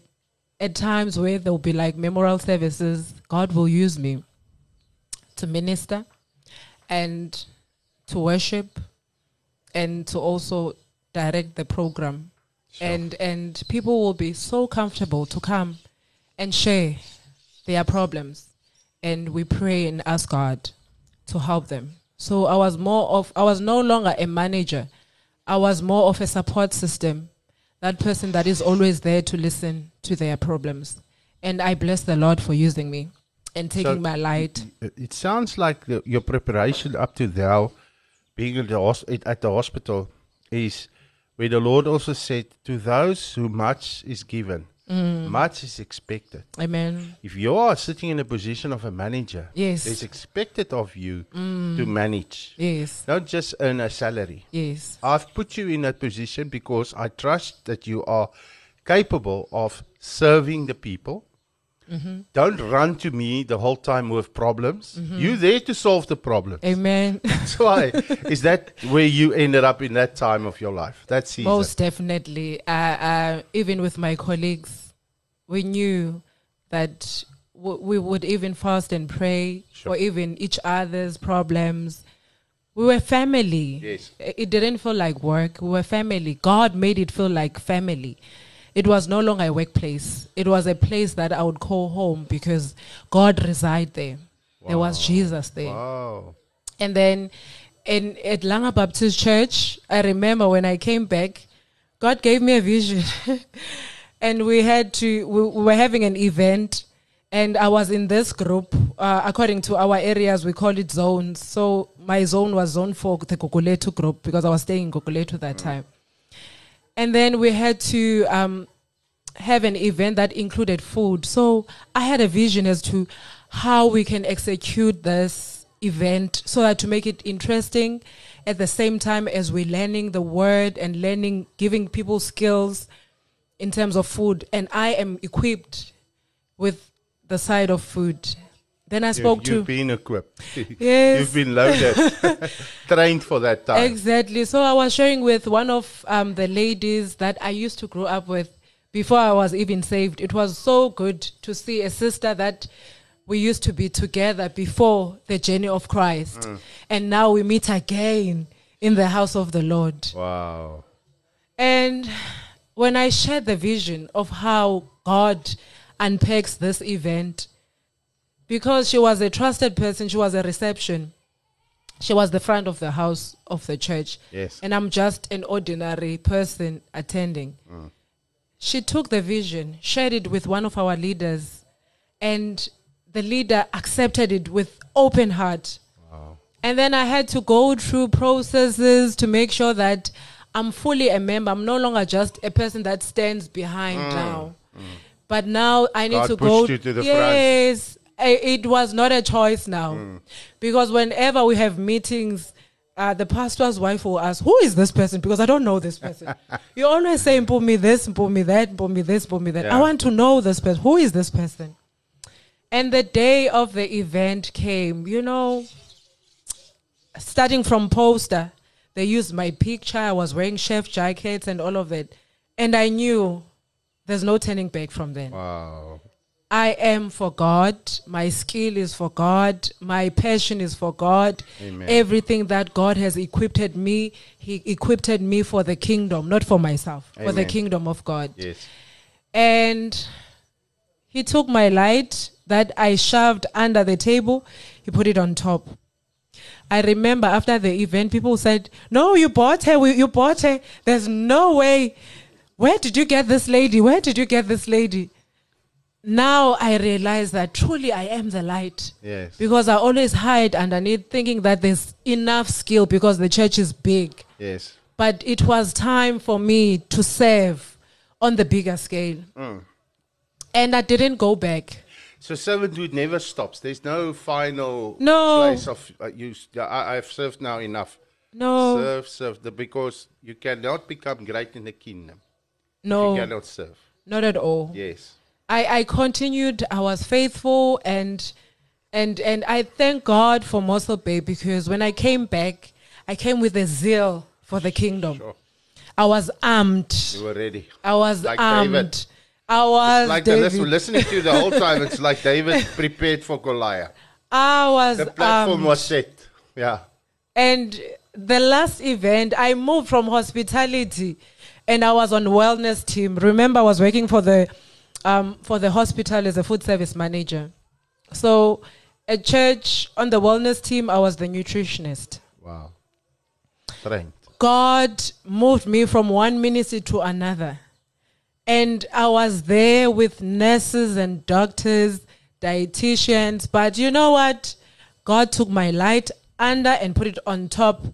at times where there will be like memorial services, God will use me to minister and to worship and to also direct the program. And and people will be so comfortable to come and share their problems. And we pray and ask God to help them so I was more of I was no longer a manager I was more of a support system that person that is always there to listen to their problems and I bless the Lord for using me and taking So- my light. It- sounds like the, your preparation up to now, being at the, at the hospital, is where the Lord also said, To those who much is given, Mm. much is expected. Amen. If you are sitting in a position of a manager, Yes. it's expected of you to manage, Yes. not just earn a salary. Yes. I've put you in that position because I trust that you are capable of serving the people. Mm-hmm. Don't run to me the whole time with problems. You're there to solve the problem. Amen. That's why. Is that where you ended up in that time of your life? That season. Most definitely. Uh, uh, even with my colleagues, we knew that w- we would even fast and pray Sure. for even each other's problems. We were family. Yes. It didn't feel like work. We were family. God made it feel like family. It was no longer a workplace. It was a place that I would call home because God resided there. There was Jesus there. Wow. And then in at Langa Baptist Church, I remember when I came back, God gave me a vision. and we had to we, we were having an event and I was in this group. Uh, according to our areas, we call it zones. So my zone was zone four, the Gugulethu group, because I was staying in Gugulethu that time. And then we had to um, have an event that included food. So I had a vision as to how we can execute this event so that to make it interesting at the same time as we're learning the word and learning, giving people skills in terms of food. And I am equipped with the side of food. Then I spoke you, to You've been equipped. Yes. You've been loaded, trained for that time. Exactly. So I was sharing with one of um, the ladies that I used to grow up with before I was even saved. It was so good to see a sister that we used to be together before the journey of Christ. And now we meet again in the house of the Lord. wow. And when I shared the vision of how God unpacks this event, because she was a trusted person, she was a reception. She was the front of the house of the church. Yes. And I'm just an ordinary person attending. Mm. She took the vision, shared it with one of our leaders, and the leader accepted it with open heart. And then I had to go through processes to make sure that I'm fully a member. I'm no longer just a person that stands behind mm. now. Mm. But now I need God to go. you to the front. I- it was not a choice now, Mm. because whenever we have meetings, uh, the pastor's wife will ask, "Who is this person?" Because I don't know this person. you always say, "Pull me this, pull me that, pull me this, pull me that." I want to know this person. Who is this person? And the day of the event came. You know, starting from poster, they used my picture. I was wearing chef jackets and all of that. And I knew there's no turning back from then. Wow. I am for God. My skill is for God. My passion is for God. Amen. Everything that God has equipped me, He equipped me for the kingdom, not for myself, for the kingdom of God. Yes. And he took my light that I shoved under the table, he put it on top. I remember after the event, people said, No, you bought her. You bought her. There's no way. Where did you get this lady? Where did you get this lady? Now I realize that truly I am the light. Yes. Because I always hide underneath thinking that there's enough skill because the church is big Yes. but it was time for me to serve on the bigger scale. And I didn't go back. So servanthood never stops. There's no final No. place of uh. Yeah, I, I've served now enough. No, Serve, serve, the, because you cannot become great in the kingdom. No. you cannot serve. not at all. Yes. I, I continued. I was faithful, and and and I thank God for Mossel Bay because when I came back, I came with a zeal for the kingdom. Sure. I was armed. You were ready. I was Like armed. David. I was Like the David. listen, listening to you the whole time, it's like David prepared for Goliath. I was The platform armed. was set. Yeah. And the last event, I moved from hospitality, and I was on wellness team. Remember, I was working for the um, for the hospital as a food service manager. So, at church on the wellness team, I was the nutritionist. Wow. Trained. God moved me from one ministry to another. And I was there with nurses and doctors dietitians. But you know what? God took my light under and put it on top.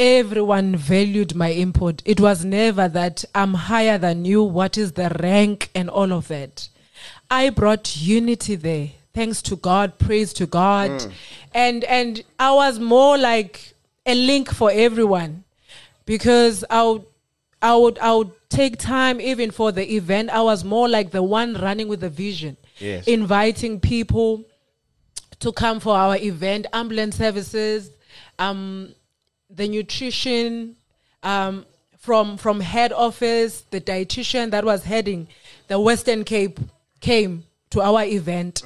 Everyone valued my input. It was never that I'm higher than you, what is the rank, and all of that. I brought unity there. Thanks to God, praise to God. And and I was more like a link for everyone because I would, I would I would take time even for the event. I was more like the one running with the vision, Yes. inviting people to come for our event, ambulance services, um, the nutrition um, from from head office, the dietitian that was heading the Western Cape came to our event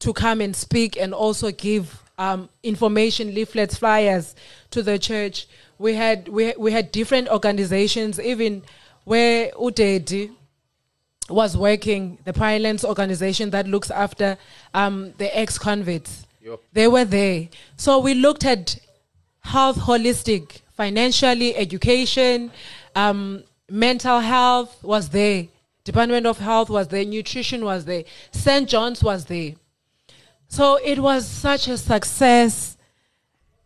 to come and speak and also give um, information leaflets, flyers to the church. We had we we had different organizations, even where Udedi was working, the Pinelands organization that looks after um, the ex convicts. Yep. They were there. So we looked at health holistic, financially, education, um, mental health was there. Department of Health was there, nutrition was there, St. John's was there. So it was such a success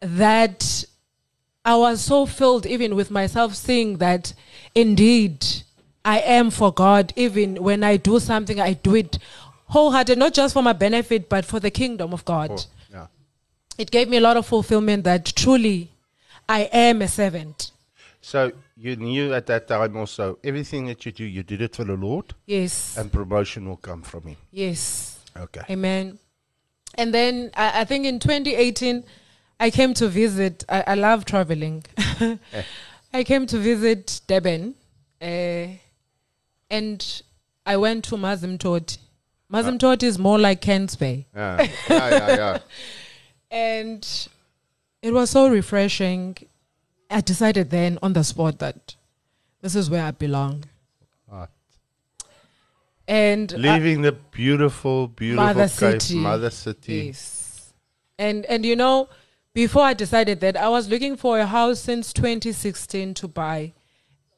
that I was so filled even with myself seeing that indeed I am for God. Even when I do something, I do it wholehearted, not just for my benefit, but for the kingdom of God. Yeah. It gave me a lot of fulfillment that truly I am a servant. So you knew at that time also everything that you do, you did it for the Lord, Yes. and promotion will come from Him. yes. Okay. Amen. And then I, I think in 2018, I came to visit. I, I love traveling. I came to visit Durban, uh, and I went to Amanzimtoti. Amanzimtoti Mazim is more like Kent's Bay. Yeah, yeah, yeah. yeah. And it was so refreshing. I decided then on the spot that this is where I belong. Right. And I- Leaving the beautiful, beautiful Mother Cape, City. Mother City. Yes. And and you know, before I decided that I was looking for a house since 2016 to buy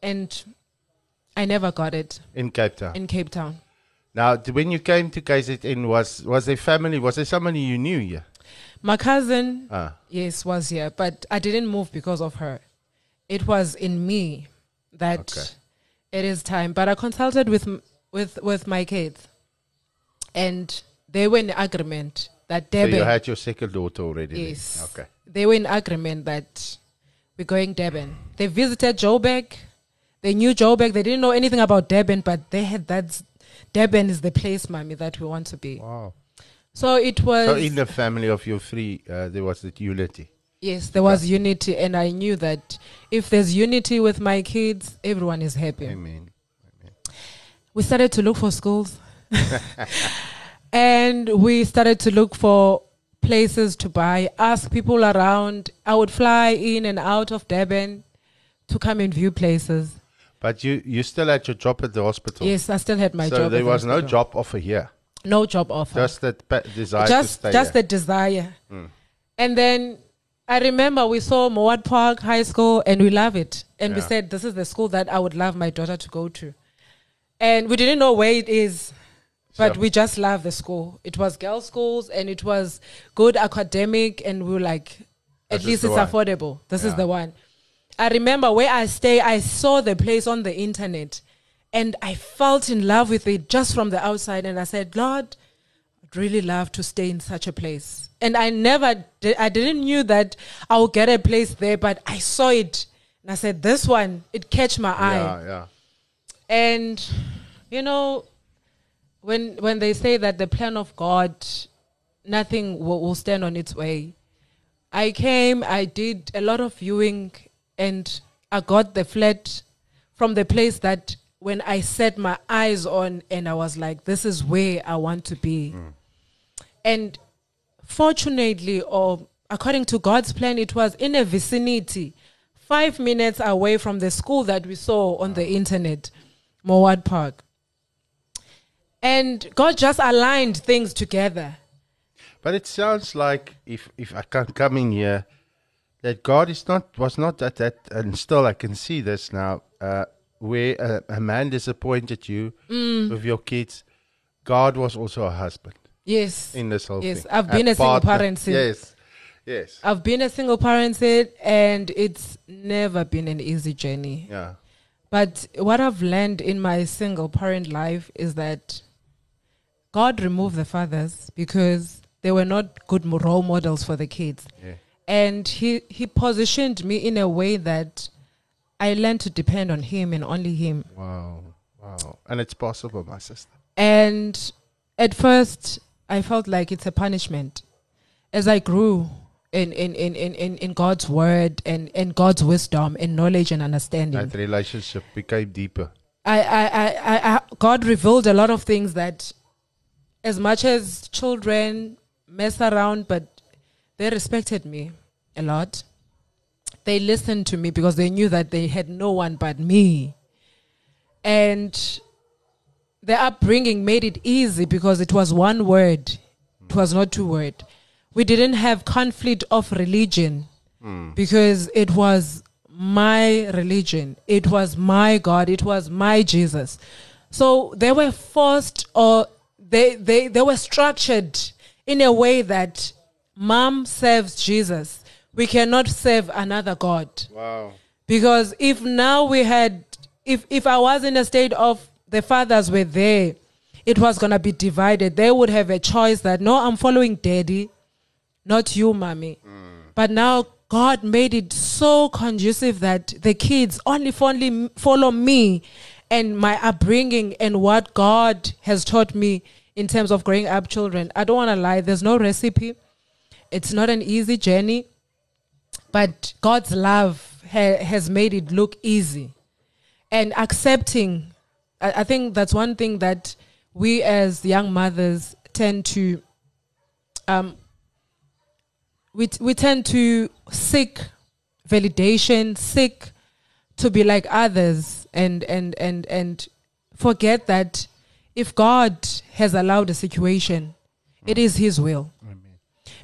and I never got it in Cape Town. in Cape Town. now, when you came to KZN, was was there family? Was there somebody you knew here? My cousin Ah, yes was here, but I didn't move because of her. It was in me that Okay. it is time. But I consulted with with with my kids and they were in agreement that so you had your second daughter already. then? Yes. Okay. They were in agreement that we're going Durban. They visited Joburg. They knew Joburg. They didn't know anything about Durban, but they had that. Durban is the place, mommy, that we want to be. Wow. So it was. So in the family of your three, uh, there was that unity. yes, there was unity, and I knew that if there's unity with my kids, everyone is happy. Amen. we started to look for schools and we started to look for places to buy ask people around i would fly in and out of durban to come and view places But you, you still had your job at the hospital. yes i still had my so job So there at the was no job offer here. No job offer. Just that pa- desire just just here. the desire. Mm. And then i remember we saw Mowat park high school and we love it. And we said this is the school that i would love my daughter to go to. And we didn't know where it is but Sure. we just love the school. It was girls schools and it was good academic and we were like at This least it's one. affordable. This is the one. I remember where i stay i saw the place on the internet and i felt in love with it just from the outside and i said lord I'd really love to stay in such a place. And I never, did, I didn't knew that I would get a place there, but I saw it and I said, this one, it catch my eye. Yeah, yeah. And you know, when when they say that the plan of God, nothing will, will stand on its way. I came, I did a lot of viewing, and I got the flat from the place that when I set my eyes on, and I was like, this is where I want to be. And fortunately, or according to God's plan, it was in a vicinity, five minutes away from the school that we saw on the internet, Mowat Park. And God just aligned things together. But it sounds like if if I can come in here, that God is not was not at that, and still I can see this now. Uh, where a, a man disappointed you Mm. with your kids, God was also a husband. Yes. in this whole Yes, thing? I've been a single parent since- Yes, yes, I've been a single parent and it's never been an easy journey. yeah, But what I've learned in my single parent life is that God removed the fathers because they were not good role models for the kids. yeah. And he, he positioned me in a way that I learned to depend on him and only him. Wow, wow, and it's possible, my sister. And at first, I felt like it's a punishment. As I grew in, in, in, in, in, in God's word and, and God's wisdom and knowledge and understanding, That relationship became deeper. I, I, I, I, I, God revealed a lot of things that, as much as children mess around, but they respected me a lot. They listened to me because they knew that they had no one but me. And the upbringing made it easy because it was one word, it was not two word. We didn't have conflict of religion hmm. because it was my religion, it was my God, it was my Jesus. So they were forced or they, they, they were structured in a way that mom serves Jesus. We cannot serve another God. Wow. Because if now we had, if, if I was in a state of the fathers were there, it was going to be divided. They would have a choice that, no, I'm following daddy, not you, mommy. Mm. But now God made it so conducive that the kids only follow me and my upbringing and what God has taught me in terms of growing up children. I don't want to lie, there's no recipe. It's not an easy journey, but God's love ha- has made it look easy. And accepting, I, I think that's one thing that we as young mothers tend to um, we, t- we tend to seek validation, seek to be like others, and and and and forget that if God has allowed a situation, it is His will.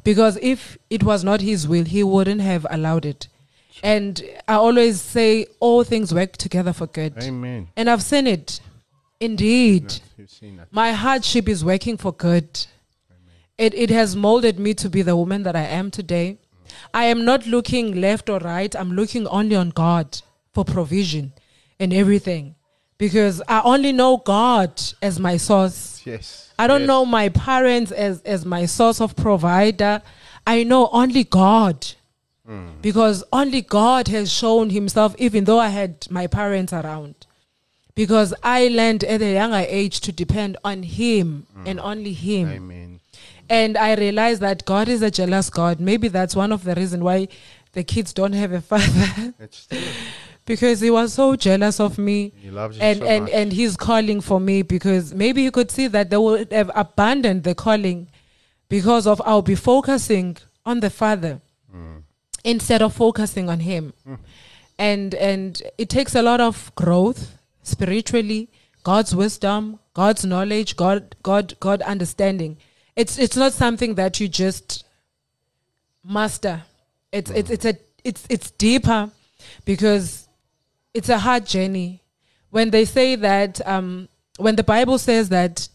Because if it was not His will, He wouldn't have allowed it. And I always say, all things work together for good. Amen. And I've seen it. Indeed. You've seen that. My hardship is working for good. It, it has molded me to be the woman that I am today. I am not looking left or right. I'm looking only on God for provision and everything. Because I only know God as my source. Yes. I don't yes. know my parents as, as my source of provider. I know only God. Hmm. Because only God has shown himself, even though I had my parents around. Because I learned at a younger age to depend on Him hmm. and only Him. Amen. And I realized that God is a jealous God. Maybe that's one of the reasons why the kids don't have a father. Because he was so jealous of me. He loves you and, so and, much. and he's calling for me because maybe he could see that they would have abandoned the calling because of I'll be focusing on the father Mm. instead of focusing on him. And and it takes a lot of growth spiritually, God's wisdom, God's knowledge, God God God understanding. It's it's not something that you just master. It's it's it's a it's it's deeper because it's a hard journey. When they say that um when the Bible says that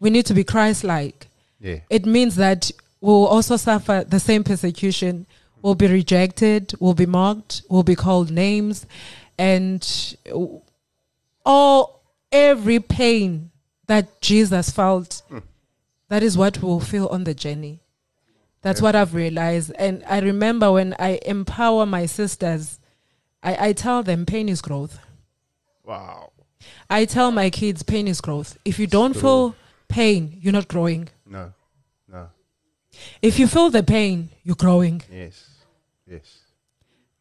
we need to be Christ like, Yeah. it means that we'll also suffer the same persecution. We'll be rejected, we'll be mocked, we'll be called names, and all every pain that Jesus felt, that is what we'll feel on the journey. That's what I've realized. And I remember when I empower my sisters, I, I tell them pain is growth. Wow. I tell my kids pain is growth. If you don't feel pain, you're not growing. No. No. If you feel the pain, you're growing. Yes. Yes.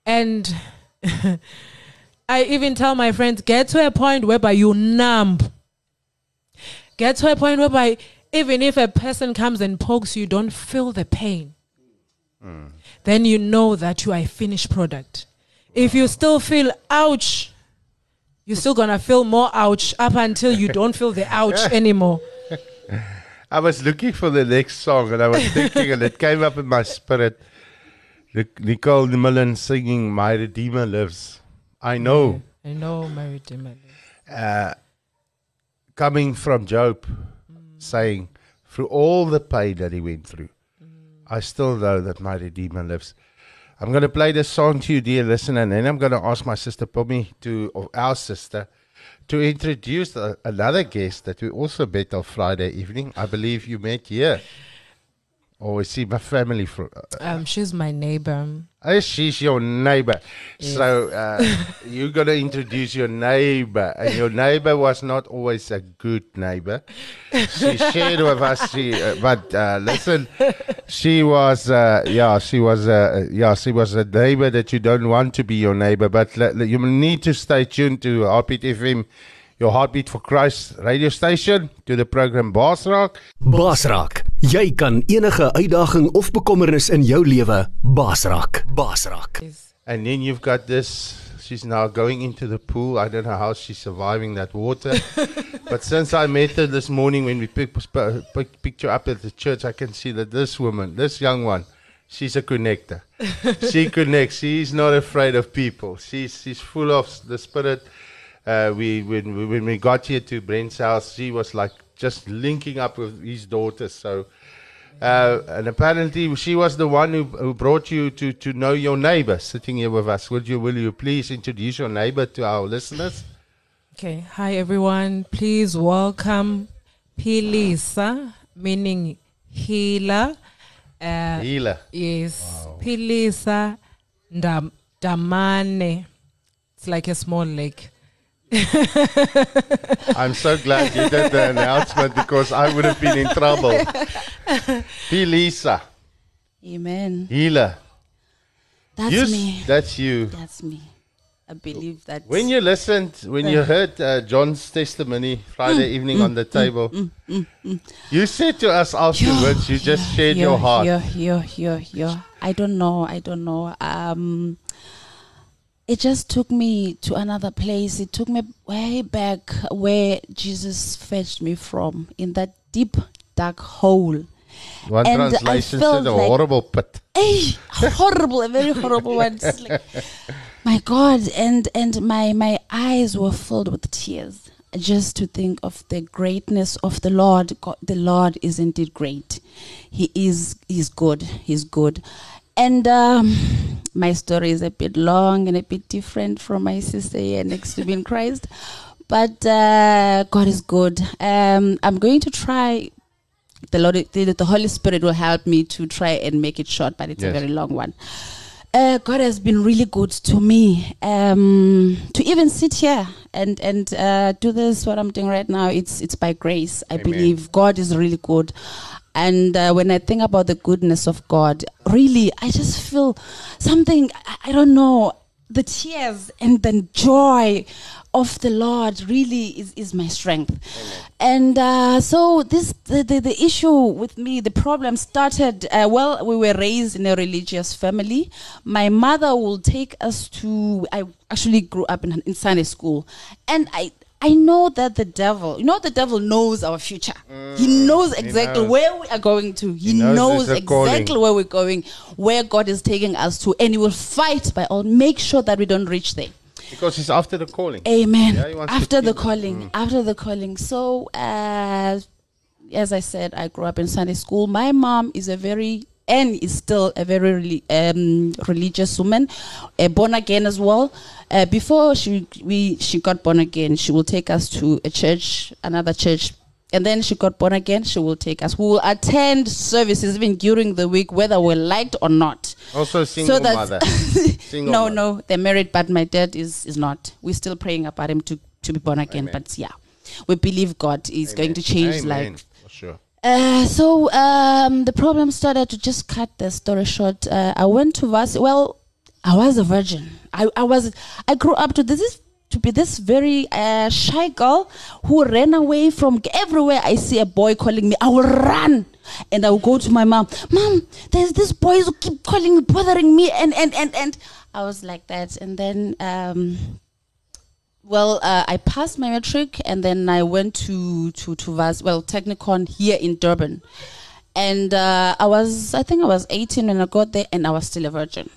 And I even tell my friends, get to a point whereby you numb. Get to a point whereby even if a person comes and pokes you, don't feel the pain. Hmm. Then you know that you are a finished product. If you still feel ouch, you're still gonna feel more ouch up until you don't feel the ouch anymore. I was looking for the next song and I was thinking, and it came up in my spirit. Nicole Mullen singing "My Redeemer Lives." I know, I know my redeemer. uh, coming from Job, saying, through all the pain that he went through, I still know that my Redeemer lives. I'm going to play this song to you, dear listener, and then I'm going to ask my sister Mpumi to, or our sister, to introduce a, another guest that we also met on Friday evening. I believe you met here. Or is she my family from? Um, she's my neighbor. Uh, she's your neighbor. So uh, you're going to introduce your neighbor. And your neighbor was not always a good neighbor. She shared with us, she, uh, but uh, listen, she was, uh, yeah, she was, uh, yeah, she was a neighbor that you don't want to be your neighbor. But le- le- you need to stay tuned to Heartbeat FM, your Heartbeat for Christ radio station, to the program Boss Rock. Baasraak, jy kan enige uitdaging of bekommernis in jou lewe basraak. Basraak. And then you've got this. She's now going into the pool. I don't know how she's surviving that water. but since I met her this morning when we pick, sp- pick, picked her up at the church, I can see that this woman, this young one, she's a connector. she connects. She's not afraid of people. She's she's full of the spirit. Uh, we when we, when we got here to Brent's house, she was like just linking up with his daughters. So. Uh, and apparently, she was the one who, who brought you to, to know your neighbor sitting here with us. Would you, will you please introduce your neighbor to our listeners? Okay, hi everyone. Please welcome Philisa, meaning healer. Uh, Healer. yes, Philisa Ndam- Danyane. It's like a small lake. I'm so glad you did the announcement because I would have been in trouble. Be Lisa, Amen. healer. That's You me. That's you. That's me. I believe that. When you listened, when you heard uh, John's testimony Friday mm, evening mm, on the mm, table, you said to us afterwards, you just shared your heart. Yeah, yeah, yeah, yeah. I don't know. I don't know. Um, it just took me to another place. It took me way back where Jesus fetched me from in that deep, dark hole. One And translation said a like- horrible pit. Hey, horrible, a very horrible one. Like, my God, and and my my eyes were filled with tears just to think of the greatness of the Lord. God, the Lord is indeed great. He is he's good. He's good. And um, my story is a bit long and a bit different from my sister here next to me in Christ. But uh, God is good. Um, I'm going to try the Lord, the, the Holy Spirit will help me to try and make it short, but it's a very long one. Uh, God has been really good to me. Um, to even sit here and and uh, do this, what I'm doing right now, it's it's by grace. I Amen. believe God is really good. And uh, when I think about the goodness of God, really, I just feel something. I, I don't know the tears and the joy of the Lord really is, is my strength. And uh, so this the, the, the issue with me, the problem started. Uh, well, we were raised in a religious family. My mother will take us to. I actually grew up in, in Sunday school, and I. I know that the devil, you know, the devil knows our future. he knows exactly knows. where we are going to. He, He knows knows, a calling. exactly where we're going, where God is taking us to, and He will fight by all. Make sure that we don't reach there. Because he's after the calling. Amen. Yeah, he after the calling, after the calling. So, uh, as I said, I grew up in Sunday school. My mom is a very and is still a very um, religious woman, uh, born again as well. Uh, before she we she got born again, she will take us to a church, another church. And then she got born again. She will take us. We will attend services even during the week, whether we're liked or not. Also, single that's- mother. Single no, mother. no, they're married, but my dad is is not. We're still praying about him to to be born again. Amen. But yeah, we believe God is going to change Amen. like. Uh, so um, the problem started to just cut the story short. Uh, I went to Vas. Well, I was a virgin. I, I was. I grew up to this is to be this very uh, shy girl who ran away from everywhere. I see a boy calling me, I will run. And I will go to my mom. Mom, there's this boy who keep calling me, bothering me, and and and and I was like that. And then um, well, uh, I passed my matric and then I went to to to Vas, well Technikon here in Durban, and uh, I was I think I was 18 when I got there and I was still a virgin.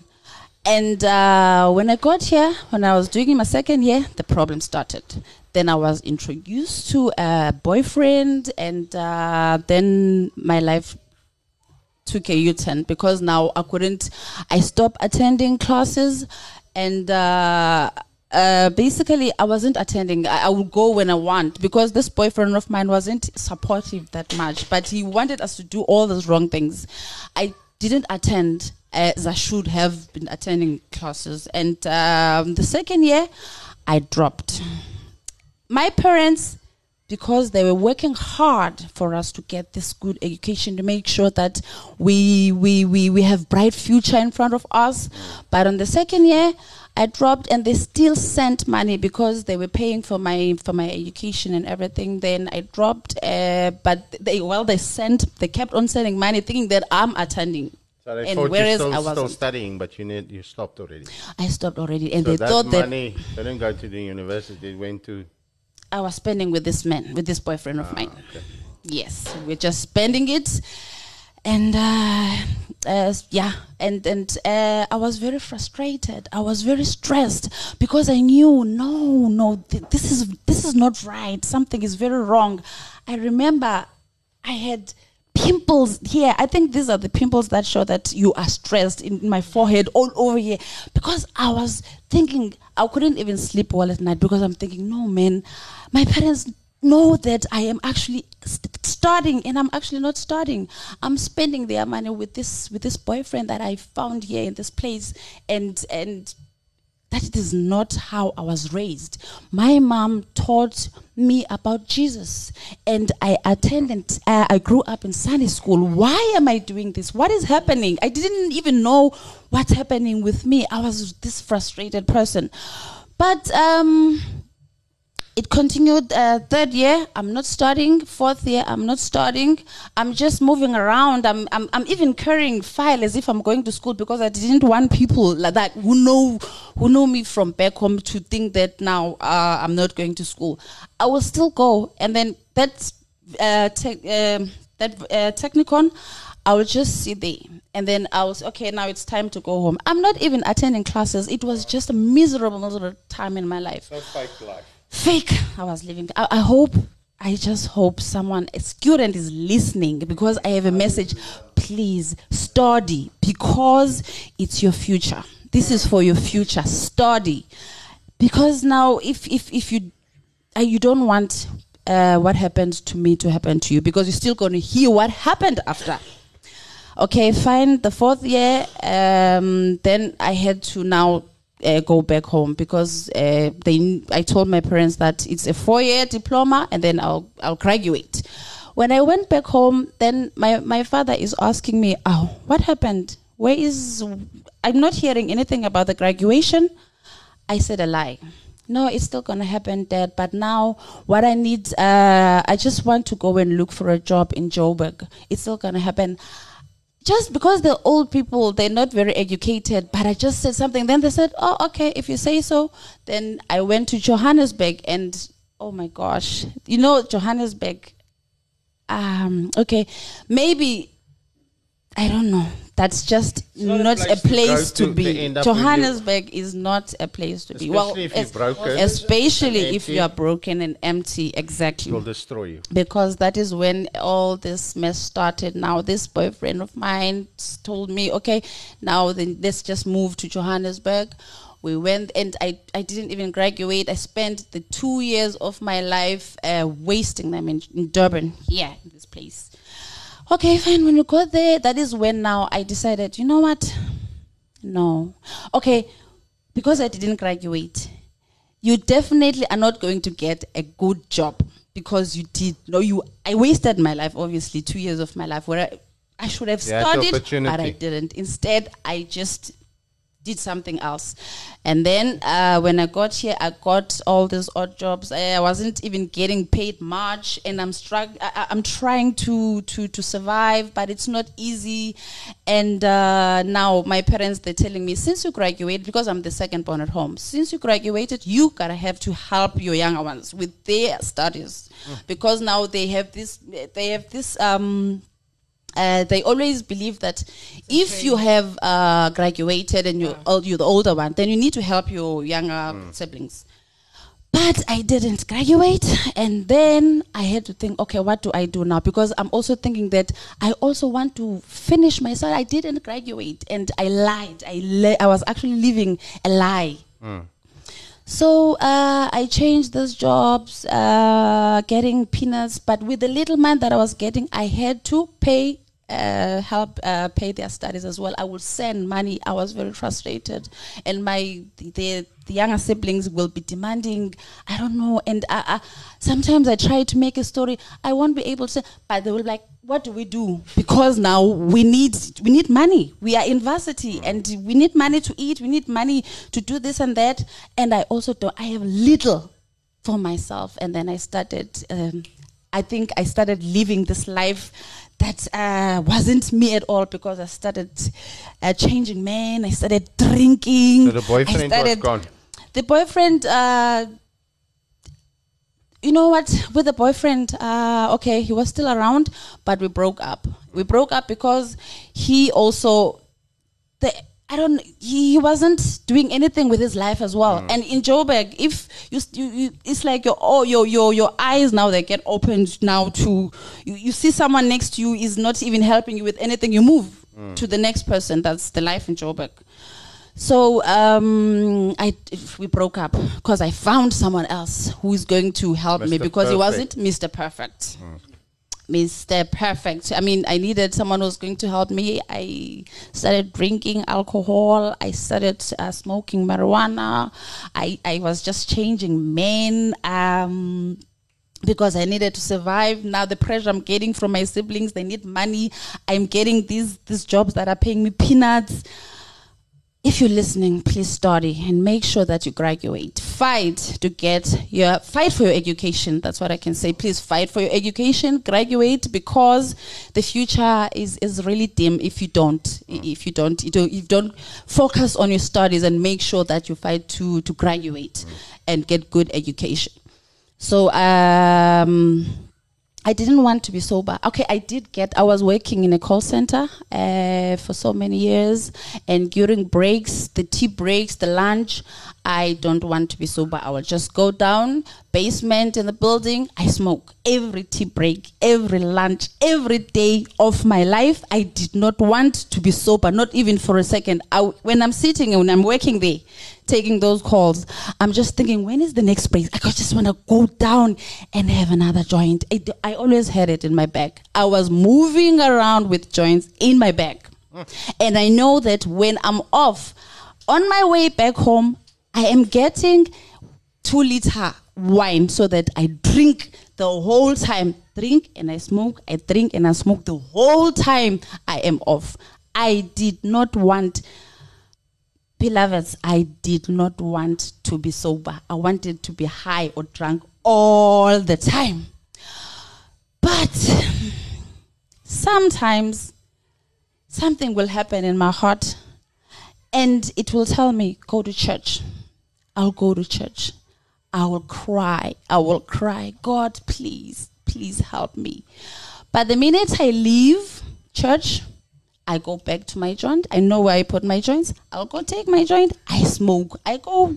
And uh, when I got here, when I was doing my second year, the problem started. then I was introduced to a boyfriend, and uh, then my life took a U-turn because now I couldn't. I stopped attending classes, and uh, basically I wasn't attending. I, I would go when I want because this boyfriend of mine wasn't supportive that much, but he wanted us to do all those wrong things. I didn't attend as I should have been attending classes, and um, the second year I dropped. My parents because they were working hard for us to get this good education to make sure that we we we, we have bright future in front of us but on the second year i dropped and they still sent money because they were paying for my for my education and everything then i dropped uh, but they well they sent they kept on sending money thinking that i'm attending So they and thought whereas you're I still, still studying, but you need you stopped already. i stopped already and so they that thought that money didn't go to the university. they went to I was spending with this man, with this boyfriend of mine. Ah, okay. Yes, we're just spending it, and uh, uh, yeah, and and uh, I was very frustrated. I was very stressed because I knew no, no, th- this is this is not right. Something is very wrong. I remember I had pimples here. I think these are the pimples that show that you are stressed in my forehead, all over here, because I was thinking I couldn't even sleep well at night because I'm thinking, no, man, my parents know that I am actually st- and I'm actually not studying. I'm spending their money with this with this boyfriend that I found here in this place, and and that is not how I was raised. My mom taught me about Jesus, and I attended. Uh, I grew up in Sunday school. Why am I doing this? What is happening? I didn't even know what's happening with me. I was this frustrated person, but um, it continued uh, third year i'm not studying fourth year i'm not studying i'm just moving around I'm, I'm i'm even carrying file as if i'm going to school because i didn't want people like that who know who know me from back home to think that now uh, i'm not going to school i will still go and then that's uh, te- um, that uh, Technikon I would just sit there and then I was okay. Now it's time to go home. I'm not even attending classes. It was just a miserable, miserable time in my life fake life. Fake I was living. I, I hope, I just hope someone, a student is listening because I have a message. Please study because it's your future. This is for your future. Study. Because now, if, if, if you, uh, you don't want uh, what happened to me to happen to you because you're still going to hear what happened after. Okay, fine. The fourth year, um, then I had to now uh, go back home because uh, they. I told my parents that it's a four-year diploma and then I'll I'll graduate. When I went back home, then my my father is asking me, "Oh, what happened? Where is? I'm not hearing anything about the graduation." I said a lie. No, it's still gonna happen, Dad. But now, what I need, uh, I just want to go and look for a job in Joburg. It's still gonna happen. Just because they're old people, they're not very educated, but I just said something. Then they said, "Oh, okay, if you say so." Then I went to Johannesburg, and oh my gosh, you know Johannesburg. Um, okay, maybe I don't know. That's just not a place a to place go to, to- be. to end up with you. Johannesburg is not a place to be. Well, Especially if you're es- broken especially and if empty. you are broken and empty. Exactly It will destroy you. because that is when all this mess started. Now, this boyfriend of mine told me, okay, now then let's just move to Johannesburg. We went, and I, I didn't even graduate. I spent the two years of my life uh, wasting them in, in Durban, here in this place. Okay, fine. When we got there, that is when now I decided, you know what? No. Okay, because I didn't graduate, you definitely are not going to get a good job because you did no you I wasted my life obviously two years of my life where I, I should have You the studied but I didn't instead I just did something else. And then uh, when I got here I got all these odd jobs. I wasn't even getting paid much and I'm struggling I'm trying to to to survive but it's not easy. And uh, now my parents they're telling me since you graduated because I'm the second born at home since you graduated you gotta have to help your younger ones with their studies. Because now they have this they have this um uh, they always believe that if you have uh, graduated and you're, old, you're the older one, then you need to help your younger siblings. but I didn't graduate. And then I had to think, okay, what do I do now? Because I'm also thinking that I also want to finish my study. I didn't graduate and I lied. I, li- I was actually living a lie. So uh, I changed those jobs, uh, getting peanuts, but with the little money that I was getting, I had to pay, uh, help uh, pay their studies as well. I would send money. I was very frustrated, and my the, the younger siblings will be demanding. I don't know, and I, I, sometimes I try to make a story. I won't be able to, but they will be like. What do we do? Because now we need we need money. We are in varsity and we need money to eat. We need money to do this and that. And I also don't. I have little for myself. And then I started. Um, I think I started living this life that uh, wasn't me at all because I started uh, changing men. I started drinking. So the boyfriend I was gone. The boyfriend. Uh, you know what with the boyfriend uh, okay he was still around but we broke up we broke up because he also the I don't. He, he wasn't doing anything with his life as well. Mm. And in Joburg, if you, you, you, it's like your oh your your your eyes now they get opened now to you, you see someone next to you is not even helping you with anything. You move mm. to the next person. That's the life in Joburg. So um, I we broke up because I found someone else who is going to help me Mr. because he wasn't Mr. Perfect. Mm. Mr. Perfect. I mean, I needed someone who was going to help me. I started drinking alcohol. I started uh, smoking marijuana. I, I was just changing men. Um, because I needed to survive. Now the pressure I'm getting from my siblings, they need money. I'm getting these these jobs that are paying me peanuts. If you're listening, please study and make sure that you graduate. Fight to get your fight for your education. That's what I can say. Please fight for your education, graduate because the future is, is really dim if you don't if you don't you don't, you don't focus on your studies and make sure that you fight to to graduate and get good education. So um, I didn't want to be sober. Okay, I did get. I was working in a call center uh, for so many years, and during breaks, the tea breaks, the lunch, I don't want to be sober. I will just go down basement in the building. I smoke every tea break, every lunch, every day of my life. I did not want to be sober, not even for a second. I, when I'm sitting and when I'm working there, taking those calls, I'm just thinking, when is the next break? I just want to go down and have another joint. I, I always had it in my bag. I was moving around with joints in my bag. And I know that when I'm off, on my way back home, I am getting two liter wine so that I drink the whole time. Drink and I smoke, I drink and I smoke the whole time I am off. I did not want beloveds, I did not want to be sober. I wanted to be high or drunk all the time. But sometimes something will happen in my heart and it will tell me, go to church. I'll go to church. I will cry. I will cry. God, please, please help me. But the minute I leave church, I go back to my joint. I know where I put my joints. I'll go take my joint. I smoke. I go.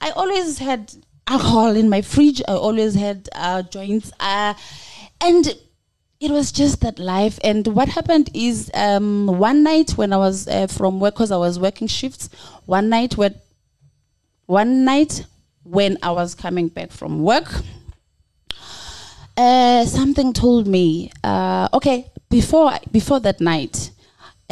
I always had alcohol in my fridge. I always had uh, joints. Uh, and it was just that life. And what happened is um, one night when I was uh, from work, because I was working shifts, one night when one night when I was coming back from work, uh, something told me, uh, okay, before before that night,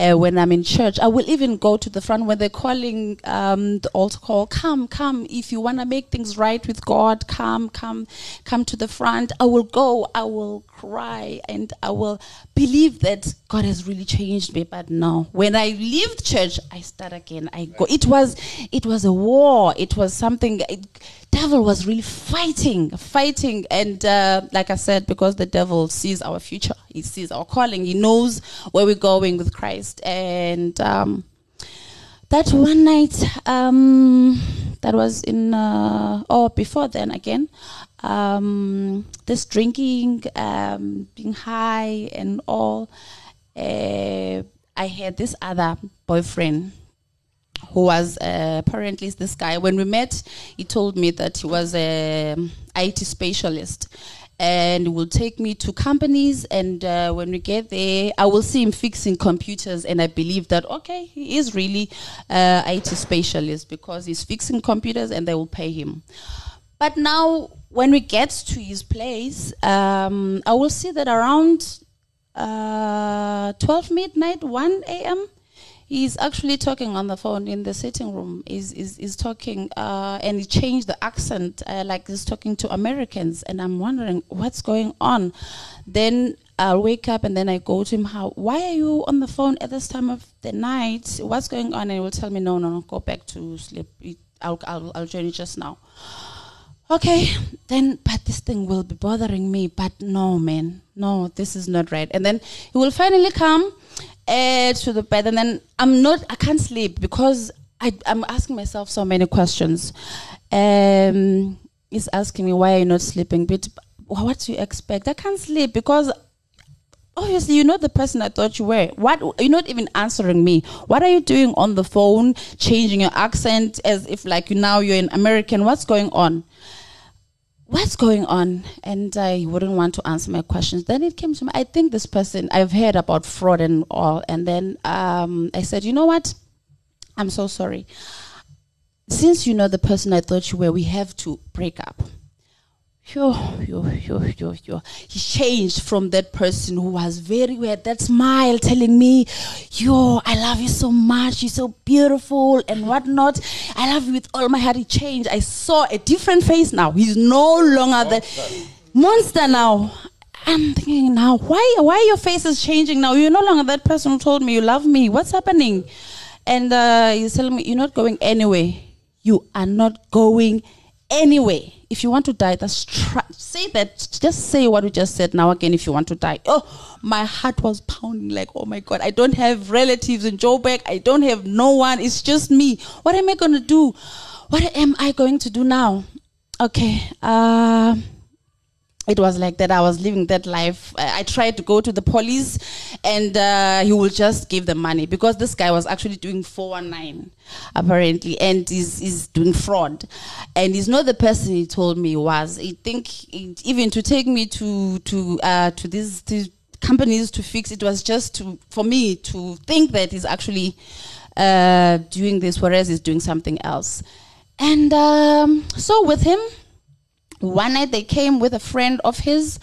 uh, when I'm in church, I will even go to the front when they're calling um, the altar call. Come, come, if you want to make things right with God, come, come, come to the front. I will go. I will cry, and I will believe that God has really changed me. But no, when I leave church, I start again. I go. It was, it was a war. It was something. It, devil was really fighting, fighting, and uh, like I said, because the devil sees our future, he sees our calling, he knows where we're going with Christ, and um, that one night, um, that was in uh, oh before then again, um, this drinking, um, being high, and all. Uh, I had this other boyfriend who was uh, apparently this guy. When we met, he told me that he was a um, IT specialist and will take me to companies. And uh, when we get there, I will see him fixing computers. And I believe that, okay, he is really uh, IT specialist because he's fixing computers and they will pay him. But now, when we get to his place, um, I will see that around uh, 12 midnight, 1 a.m., he's actually talking on the phone in the sitting room. He's, he's, he's talking, uh, and he changed the accent, uh, like he's talking to Americans. And I'm wondering what's going on. Then I'll wake up and then I go to him, How, why are you on the phone at this time of the night? What's going on? And he will tell me, No, no, no, go back to sleep. I'll, I'll, I'll join you just now okay, then, but this thing will be bothering me. But no, man, no, this is not right. And then he will finally come uh, to the bed, and then I'm not, I can't sleep because I, I'm asking myself so many questions. Um, he's asking me, why are you not sleeping? But what do you expect? I can't sleep because obviously you're not the person I thought you were. What you're not even answering me. What are you doing on the phone, changing your accent as if like you now you're an American? What's going on? What's going on? And I wouldn't want to answer my questions. Then it came to me, I think this person, I've heard about fraud and all. And then um, I said, you know what? I'm so sorry. Since you know the person I thought you were, we have to break up yo, yo, yo, yo, yo. He changed from that person who was very weird, that smile telling me, yo, I love you so much, you're so beautiful and whatnot. I love you with all my heart. He changed. I saw a different face now. He's no longer the monster now. I'm thinking now, why why your face is changing now? You're no longer that person who told me you love me. What's happening? And uh, he's telling me, You're not going anywhere. You are not going anywhere if you want to die, that's say that. Just say what we just said now again. If you want to die, oh, my heart was pounding like, oh my god, I don't have relatives in Joburg. I don't have no one. It's just me. What am I going to do? What am I going to do now? Okay. Uh, it was like that. I was living that life. I, tried to go to the police, and uh, he will just give the money because this guy was actually doing 419 apparently, and he's, he's doing fraud. And he's not the person he told me he was. I think it, even to take me to to uh, to these, these companies to fix it was just to for me to think that he's actually uh, doing this, whereas he's doing something else. And um, so with him one night they came with a friend of his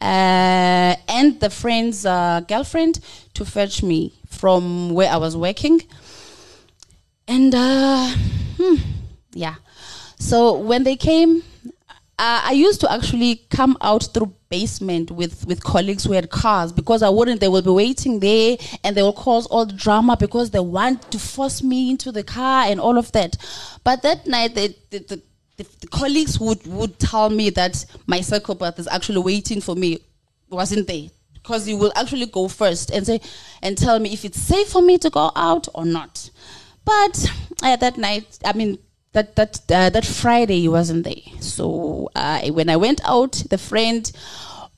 uh, and the friend's uh, girlfriend to fetch me from where I was working. And uh, hmm, yeah, so when they came, uh, I used to actually come out through basement with with colleagues who had cars because I wouldn't. They will be waiting there and they will cause all the drama because they want to force me into the car and all of that. But that night, they, the, the the, the colleagues would, would tell me that my psychopath is actually waiting for me wasn't there because he will actually go first and say and tell me if it's safe for me to go out or not. But uh, that night i mean that that uh, that friday he wasn't there so uh, when i went out the friend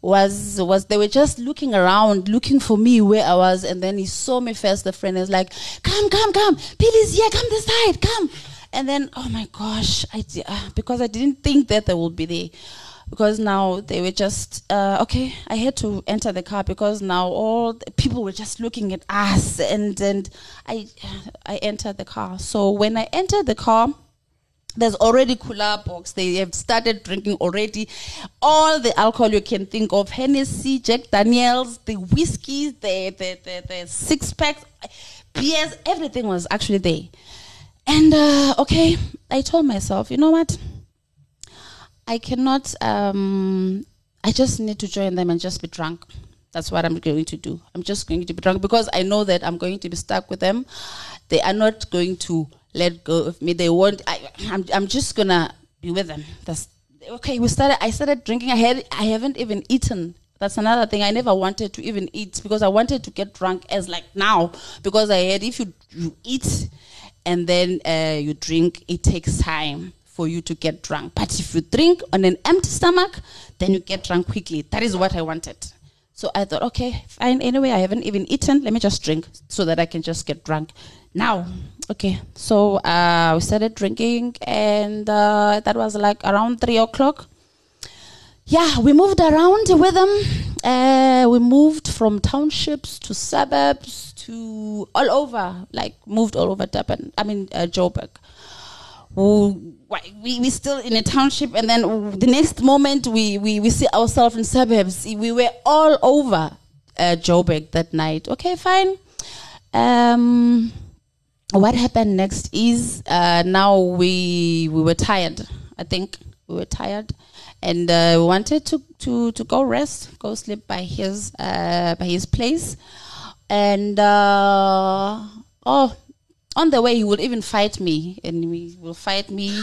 was was they were just looking around looking for me where i was and then he saw me first the friend is like come come come. Billy's here. Come this side. Come and then, oh my gosh, I uh, because I didn't think that they would be there. Because now they were just uh, okay. I had to enter the car because now all the people were just looking at us, and and I I entered the car. So when I entered the car, there's already cooler box. They have started drinking already all the alcohol you can think of: Hennessy, Jack Daniels, the whiskey, the the the, the six packs, beers. Everything was actually there. And uh, okay, I told myself, you know what? I cannot. Um, I just need to join them and just be drunk. That's what I'm going to do. I'm just going to be drunk because I know that I'm going to be stuck with them. They are not going to let go of me. They won't. I, I'm. I'm just gonna be with them. That's okay. We started. I started drinking. I had. I haven't even eaten that's another thing. I never wanted to even eat because I wanted to get drunk as like now because I had if you, you eat and then uh, you drink, it takes time for you to get drunk. But if you drink on an empty stomach, then you get drunk quickly. That is what I wanted. So I thought, okay, fine. Anyway, I haven't even eaten. Let me just drink so that I can just get drunk. Now, okay. So uh, we started drinking, and uh, that was like around three o'clock. Yeah, we moved around with them. Uh, we moved from townships to suburbs to all over, like moved all over Durban. I mean, uh, Joburg. we, we still in a township, and then the next moment we, we, we see ourselves in suburbs. We were all over uh, Joburg that night. Okay, fine. Um, what happened next is uh, now we we were tired. I think we were tired, and uh, we wanted to, to, to go rest, go sleep by his uh, by his place, and uh, oh, on the way he would even fight me, and he will fight me.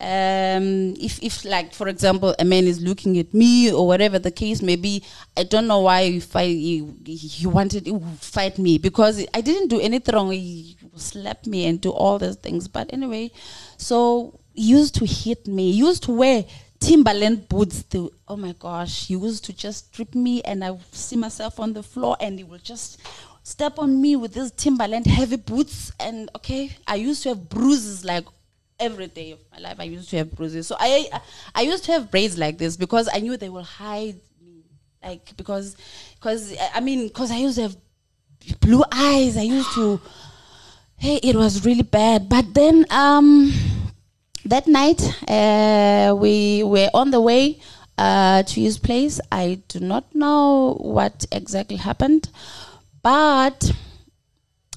Um, if, if like for example a man is looking at me or whatever the case may be, I don't know why he fight. He, he wanted to fight me because I didn't do anything wrong. He slapped me and do all those things. But anyway, so he used to hit me. He used to wear Timberland boots. To, oh my gosh, he used to just strip me, and I see myself on the floor, and he would just step on me with these Timberland heavy boots. And okay, I used to have bruises like every day of my life. I used to have bruises. So I, I used to have braids like this because I knew they will hide me, like because, because I mean, because I used to have blue eyes. I used to. Hey, it was really bad. But then, um, that night uh, we were on the way uh, to his place. I do not know what exactly happened, but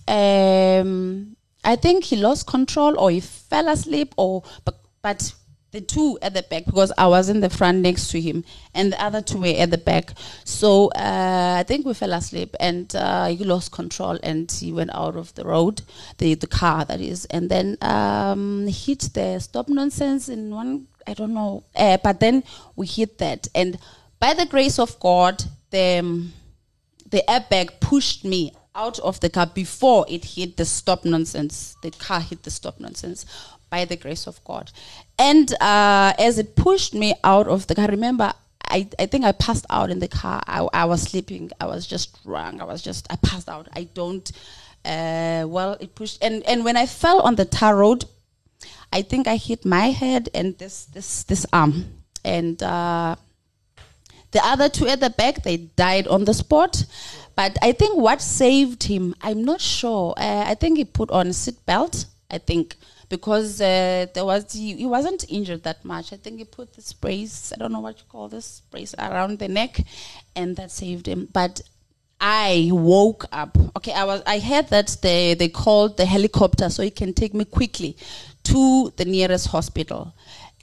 um, I think he lost control or he fell asleep or but, but the two at the back because I was in the front next to him and the other two were at the back. So uh, I think we fell asleep and uh, he lost control and he went out of the road, the the car that is, and then um, hit the stop nonsense in one. I don't know, uh, but then we hit that and by the grace of God, the um, the airbag pushed me out of the car before it hit the stop nonsense. The car hit the stop nonsense by the grace of God. And uh, as it pushed me out of the car, remember, I, I think I passed out in the car. I, I was sleeping. I was just drunk. I was just, I passed out. I don't, uh, well, it pushed. And, and when I fell on the tar road, I think I hit my head and this, this, this arm. And, uh, the other two at the back, they died on the spot. But I think what saved him, I'm not sure. Uh, I think he put on a seat belt. I think because uh, there was he, he, wasn't injured that much. I think he put the brace, I don't know what you call this brace around the neck, and that saved him. But I woke up. Okay, I was. I heard that they they called the helicopter so he can take me quickly to the nearest hospital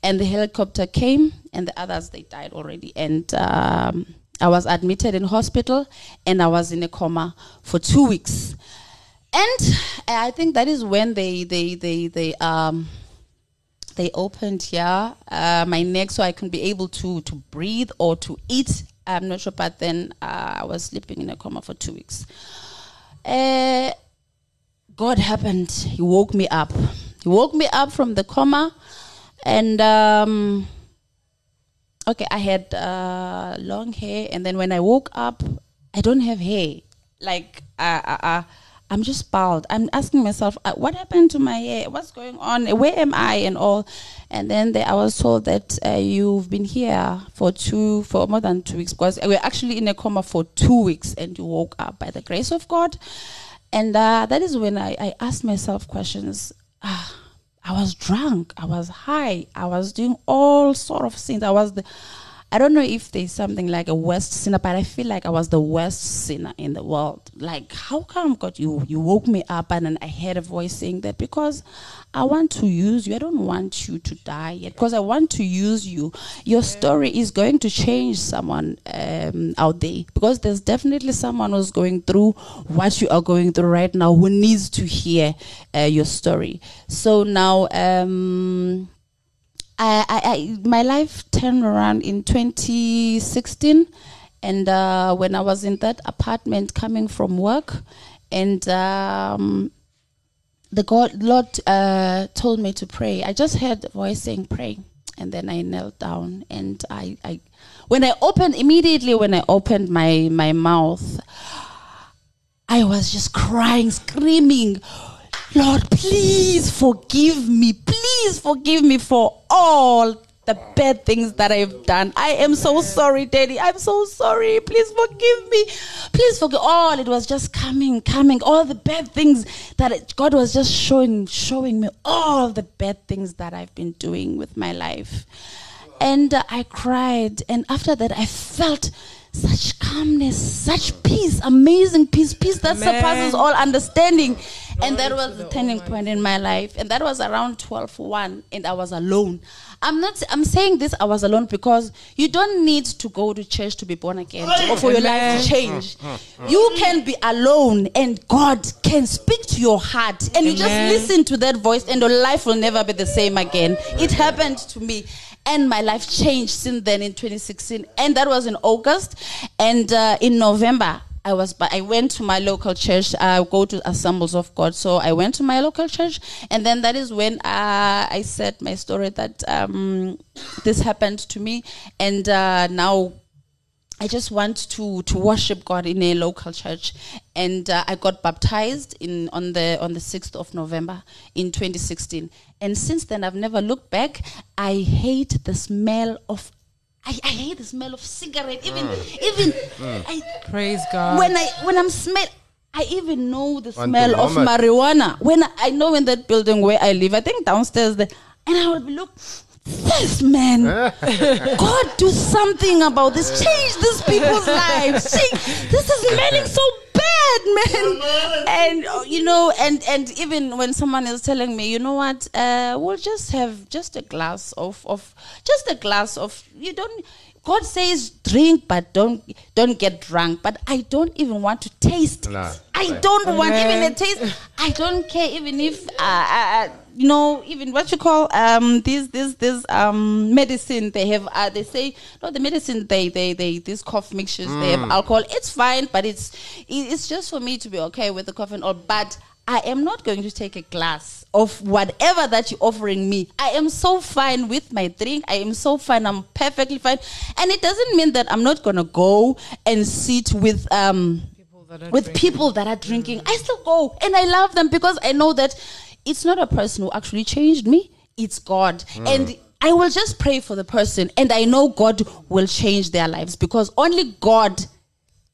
and the helicopter came and the others they died already and um, i was admitted in hospital and i was in a coma for two weeks and i think that is when they they they they um they opened here uh, my neck so i can be able to to breathe or to eat. I'm not sure but then uh, i was sleeping in a coma for two weeks. Uh, god happened. He woke me up. He woke me up from the coma and um, okay, I had uh, long hair, and then when I woke up, I don't have hair. Like uh, uh, uh, I'm just bald. I'm asking myself, uh, what happened to my hair? What's going on? Where am I? And all. And then they, I was told that uh, you've been here for two, for more than two weeks, because we're actually in a coma for two weeks, and you woke up by the grace of God. And uh, that is when I, I asked myself questions. Ah, I was drunk. I was high. I was doing all sort of things. I was the I don't know if there's something like a worst sinner, but I feel like I was the worst sinner in the world. Like, how come God you you woke me up and then I heard a voice saying that because I want to use you. I don't want you to die yet because I want to use you. Your story is going to change someone um, out there because there's definitely someone who's going through what you are going through right now who needs to hear uh, your story. So now. Um, I, I, I, my life turned around in 2016, and uh, when I was in that apartment coming from work, and um, the God Lord uh, told me to pray. I just heard a voice saying pray, and then I knelt down and I, I when I opened immediately when I opened my my mouth, I was just crying, screaming, Lord, please forgive me. Please forgive me for all the bad things that I've done. I am so sorry, Daddy. I'm so sorry. Please forgive me. Please forgive all. It was just coming, coming. All the bad things that it- God was just showing, showing me all the bad things that I've been doing with my life. And uh, I cried. And after that, I felt such calmness, such peace, amazing peace, peace that Amen. surpasses all understanding. And that was the turning point in my life. And that was around 12 1, and I was alone. I'm not I'm saying this I was alone because you don't need to go to church to be born again or for your life to change. You can be alone and God can speak to your heart and you just listen to that voice and your life will never be the same again. It happened to me and my life changed since then in 2016 and that was in August. And uh, in November I was, but I went to my local church. I go to Assemblies of God, so I went to my local church, and then that is when uh, I said my story that um, this happened to me, and uh, now I just want to to worship God in a local church, and uh, I got baptized in on the on the sixth of November in 2016, and since then I've never looked back. I hate the smell of. I, I hate the smell of cigarette. Even even I, Praise God. when I when I'm smell, I even know the Want to smell of marijuana. When I, I know in that building where I live, I think downstairs there, and I will be look. This man, God, do something about this. Change these people's lives. Change. This is smelling so bad, man. And uh, you know, and and even when someone is telling me, you know what, uh, we'll just have just a glass of of just a glass of. You don't. God says drink, but don't don't get drunk. But I don't even want to taste it. No. I don't want even a taste. I don't care even if uh, uh, uh, you know even what you call um this this this um medicine they have uh, they say no the medicine they they they these cough mixtures they have alcohol. It's fine, but it's it's just for me to be okay with the cough and all. But I am not going to take a glass of whatever that you're offering me. I am so fine with my drink. I am so fine. I'm perfectly fine. And it doesn't mean that I'm not gonna go and sit with um that are with drinking. people that are drinking. I still go and I love them because I know that it's not a person who actually changed me. It's God. And I will just pray for the person and I know God will change their lives because only God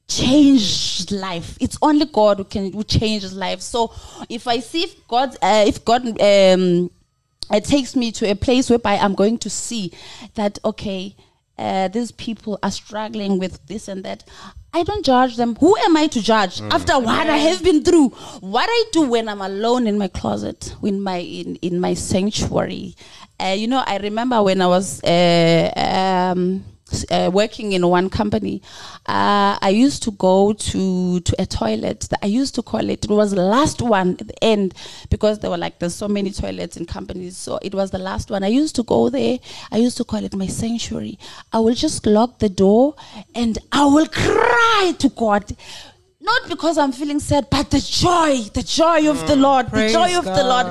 change life. It's only God who can who changes life. So if I see if God uh, if God um it takes me to a place whereby I'm going to see that okay uh, these people are struggling with this and that. I don't judge them. Who am I to judge after what I have been through? What I do when I'm alone in my closet, in my in, in my sanctuary. Uh, you know, I remember when I was uh, um, uh, working in one company, uh, I used to go to to a toilet. That I used to call it. It was the last one at the end because there were like there's so many toilets in companies. So it was the last one. I used to go there. I used to call it my sanctuary. I will just lock the door and I will cry to God. Not because I'm feeling sad, but the joy, the joy of the Lord, the joy of the Lord.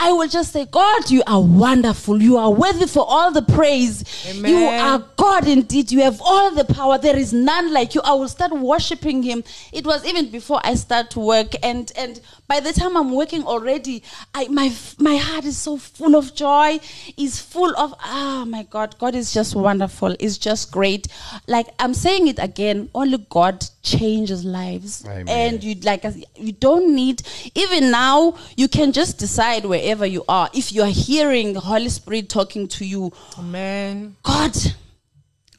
I will just say, God, you are wonderful. You are worthy for all the praise. Amen. You are God indeed. You have all the power. There is none like you. I will start worshiping Him. It was even before I start to work, and and by the time I'm working already, I my my heart is so full of joy. Is full of ah my God. God is just wonderful. It's just great. Like I'm saying it again. Only God changes lives, Amen. and you like you don't need even now. You can just decide wherever you are. If you are hearing the Holy Spirit talking to you, Amen. God,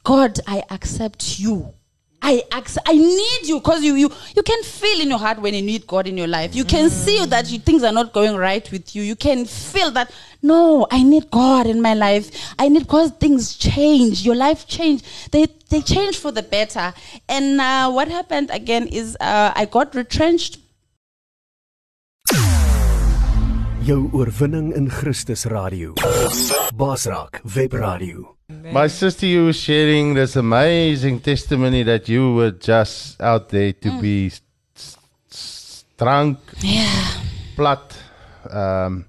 God, I accept you. I accept, I need you because you, you you can feel in your heart when you need God in your life. You can see that you, things are not going right with you. You can feel that no, I need God in my life. I need because things change. Your life change. They they change for the better. And uh, what happened again is uh, I got retrenched Jou oorwinning in Christus radio. Baasraak Webradio. My sister, you were sharing this amazing testimony that you were just out there to be s- s- drunk, Yeah. plat, um,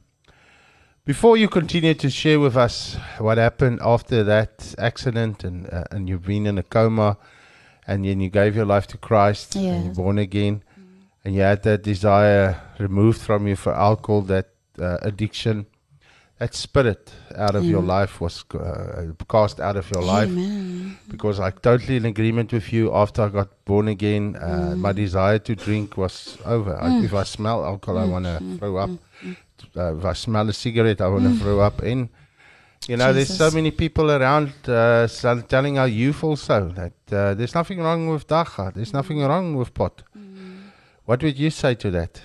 Before you continue to share with us what happened after that accident and uh, and you've been in a coma and then you gave your life to Christ and you're born again and you had that desire removed from you for alcohol, that uh, addiction, that spirit out of your life was uh, cast out of your life Amen. because I'm totally in agreement with you. After I got born again, uh, my desire to drink was over. I, if I smell alcohol, I want to throw up. Uh, if I smell a cigarette, I want to throw up. in you know, there's so many people around uh, telling our youth also that uh, there's nothing wrong with dagga. There's nothing wrong with pot. What would you say to that?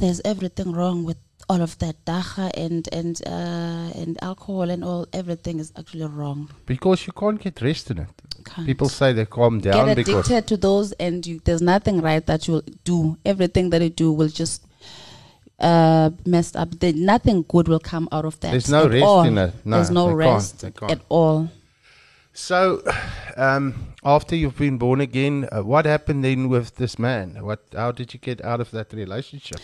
There's everything wrong with all of that dagga and and uh, and alcohol and all. Everything is actually wrong. Because you can't get rest in it. Can't. People say they calm down get addicted to those, and you, there's nothing right that you'll do. Everything that you do will just uh, messed up. There, nothing good will come out of that. There's no rest all. in it. No, there's no they can't. rest can't. at all. So, um, after you've been born again, uh, what happened then with this man? What? How did you get out of that relationship?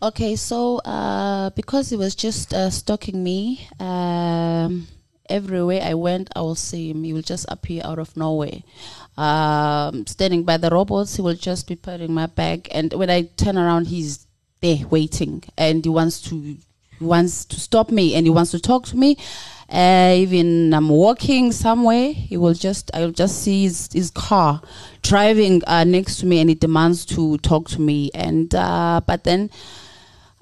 Okay, so uh, because he was just uh, stalking me, um, everywhere I went, I will see him. He will just appear out of nowhere. Um, standing by the robots, he will just be patting my back, and when I turn around, he's there waiting, and he wants to he wants to stop me, and he wants to talk to me. Uh, even I'm walking somewhere, he will just I'll just see his, his car driving uh, next to me, and he demands to talk to me. And uh, but then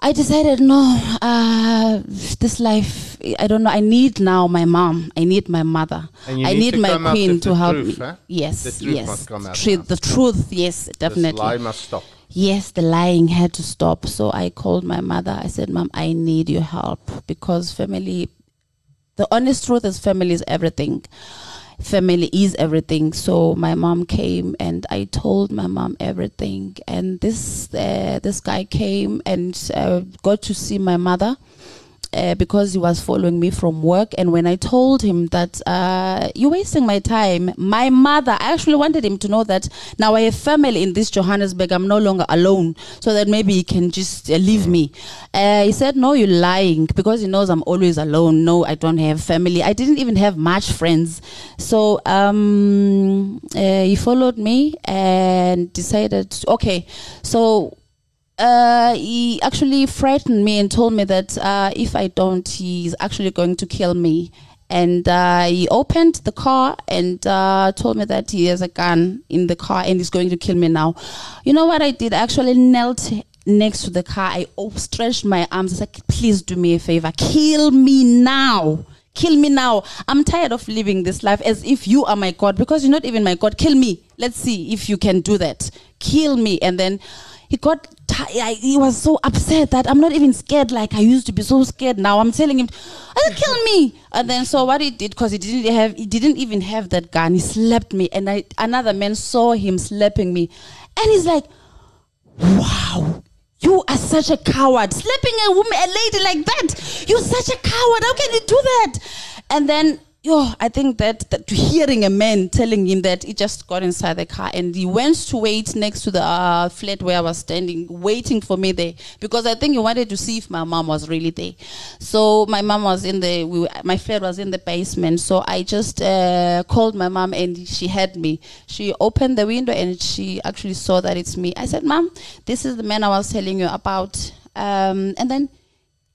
I decided, no, uh, this life, I don't know. I need now my mom. I need my mother. I need my queen to the help truth, me. huh? Yes, The truth yes. must come out Tru- the truth, yes, definitely. lie must stop. Yes, the lying had to stop. So I called my mother. I said, Mom, I need your help because family, the honest truth is family is everything. Family is everything. So my mom came and I told my mom everything. And this uh, this guy came and uh, got to see my mother uh, because he was following me from work. And when I told him that uh, you're wasting my time, my mother, I actually wanted him to know that now I have family in this Johannesburg. I'm no longer alone, so that maybe he can just uh, leave me. Uh, he said, "No, you're lying," because he knows I'm always alone. No, I don't have family. I didn't even have much friends. So um, uh, he followed me and decided, okay, so uh, he actually frightened me and told me that uh, if I don't, he's actually going to kill me. And uh, he opened the car and uh, told me that he has a gun in the car and he's going to kill me now. You know what I did? I actually knelt next to the car. I stretched my arms. I said, please do me a favor. Kill me now. Kill me now. I'm tired of living this life as if you are my God because you're not even my God. Kill me. Let's see if you can do that. Kill me. And then he got I, he was so upset that I'm not even scared like I used to be so scared now. I'm telling him, I said, kill me. And then so what he did, because he didn't have he didn't even have that gun, he slapped me and I another man saw him slapping me. And he's like, Wow, you are such a coward. Slapping a woman, a lady like that. You're such a coward. How can you do that? And then, yo, I think that, that hearing a man telling him that, he just got inside the car and he went to wait next to the uh, flat where I was standing, waiting for me there because I think he wanted to see if my mom was really there. So my mom was in the, we, were- my flat was in the basement. So I just uh, called my mom and she had me. She opened the window and she actually saw that it's me. I said, Mom, this is the man I was telling you about. Um, and then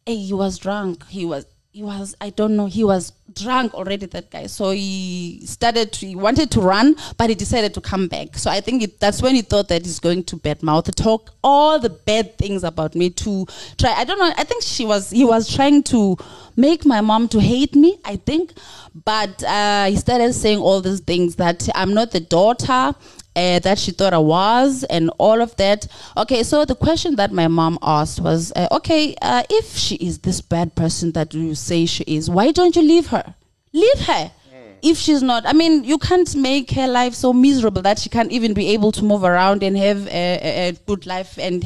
hey, he was drunk. He was he was I don't know. He was drunk already. That guy. So he started. To, he wanted to run, but he decided to come back. So I think it, that's when he thought that he's going to bad mouth talk all the bad things about me to try. I don't know. I think she was. He was trying to make my mom to hate me. I think, but uh, he started saying all these things that I'm not the daughter uh, that she thought I was, and all of that. Okay, so the question that my mom asked was, uh, okay, uh, if she is this bad person that you say she is, why don't you leave her? Leave her. If she's not, I mean, you can't make her life so miserable that she can't even be able to move around and have a, a, a good life and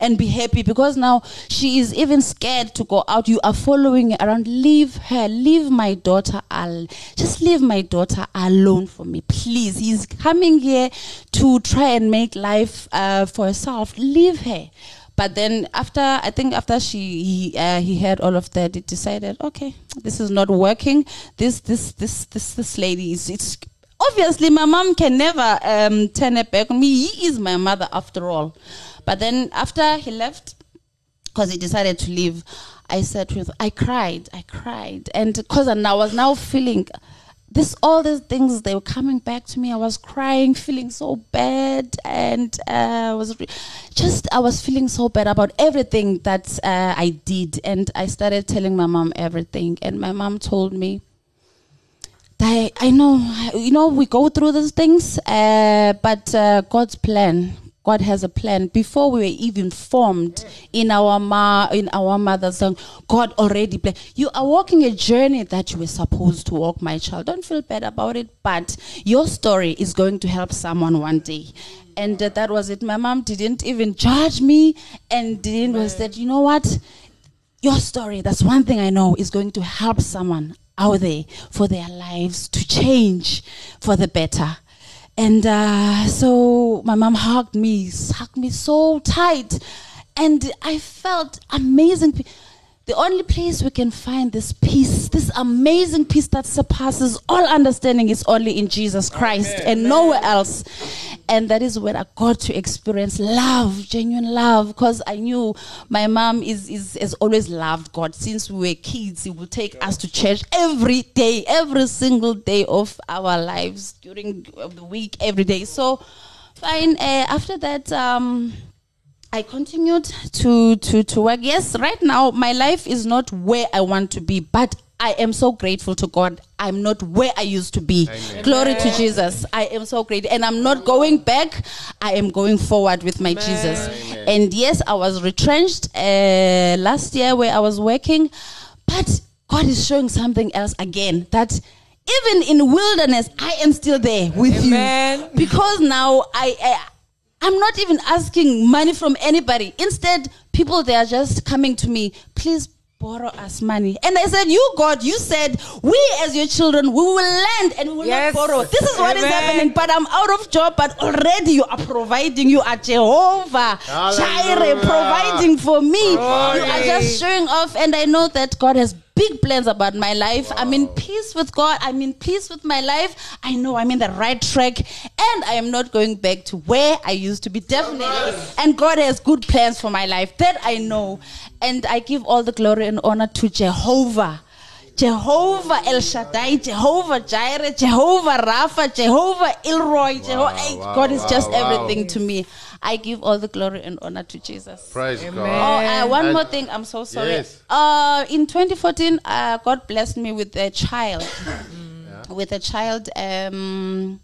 and be happy because now she is even scared to go out. You are following around. Leave her. Leave my daughter. Al- just leave my daughter alone for me, please. He's coming here to try and make life uh, for herself. Leave her. But then after, I think after she he, uh, he heard all of that, he decided, okay, this is not working. This this this this this lady is it's obviously my mom can never um, turn it back on me. He is my mother after all. But then after he left, because he decided to leave, I said with I cried, I cried, and because I was now feeling this all these things they were coming back to me. I was crying, feeling so bad, and uh, was re- just I was feeling so bad about everything that uh, I did, and I started telling my mom everything, and my mom told me. I, I know, you know, we go through these things, uh, but uh, God's plan, God has a plan. Before we were even formed in our ma, in our mother's womb, God already planned. You are walking a journey that you were supposed to walk, my child. Don't feel bad about it, but your story is going to help someone one day. And uh, that was it. My mom didn't even judge me, and didn't was that you know what your story, that's one thing I know, is going to help someone out there for their lives to change for the better. And uh, so my mom hugged me, hugged me so tight. And I felt amazing. The only place we can find this peace, this amazing peace that surpasses all understanding, is only in Jesus Christ and nowhere else. And that is where I got to experience love, genuine love, because I knew my mom is, is has always loved God since we were kids. He would take us to church every day, every single day of our lives during the week, every day. So, fine. Uh, after that, um, I continued to, to, to work. Yes, right now my life is not where I want to be, but I am so grateful to God. I'm not where I used to be. Glory to Jesus. I am so great. And I'm not going back. I am going forward with my Jesus. And yes, I was retrenched uh, last year where I was working, but God is showing something else again that even in wilderness, I am still there with Amen. you. Because now I, I I'm not even asking money from anybody. Instead, people they are just coming to me, please borrow us money. And I said, You God, you said we as your children, we will lend and we will Yes. not borrow. This is what is Amen. happening. But I'm out of job, but already you are providing. You are Jehovah Jireh, providing for me. You are just showing off, and I know that God has big plans about my life. I'm in peace with God. I'm in peace with my life. I know I'm in the right track, and I am not going back to where I used to be. Definitely, and God has good plans for my life. That I know, and I give all the glory and honor to Jehovah. Jehovah El Shaddai, Jehovah Jireh, Jehovah Rapha, Jehovah El Roi, Jehovah. wow, God is just wow, wow. everything to me. I give all the glory and honor to Jesus. Praise Amen. Oh, God. uh, one And- more thing. I'm so sorry. Yes. Uh, in 2014, uh, God blessed me with a child. With a child. Um,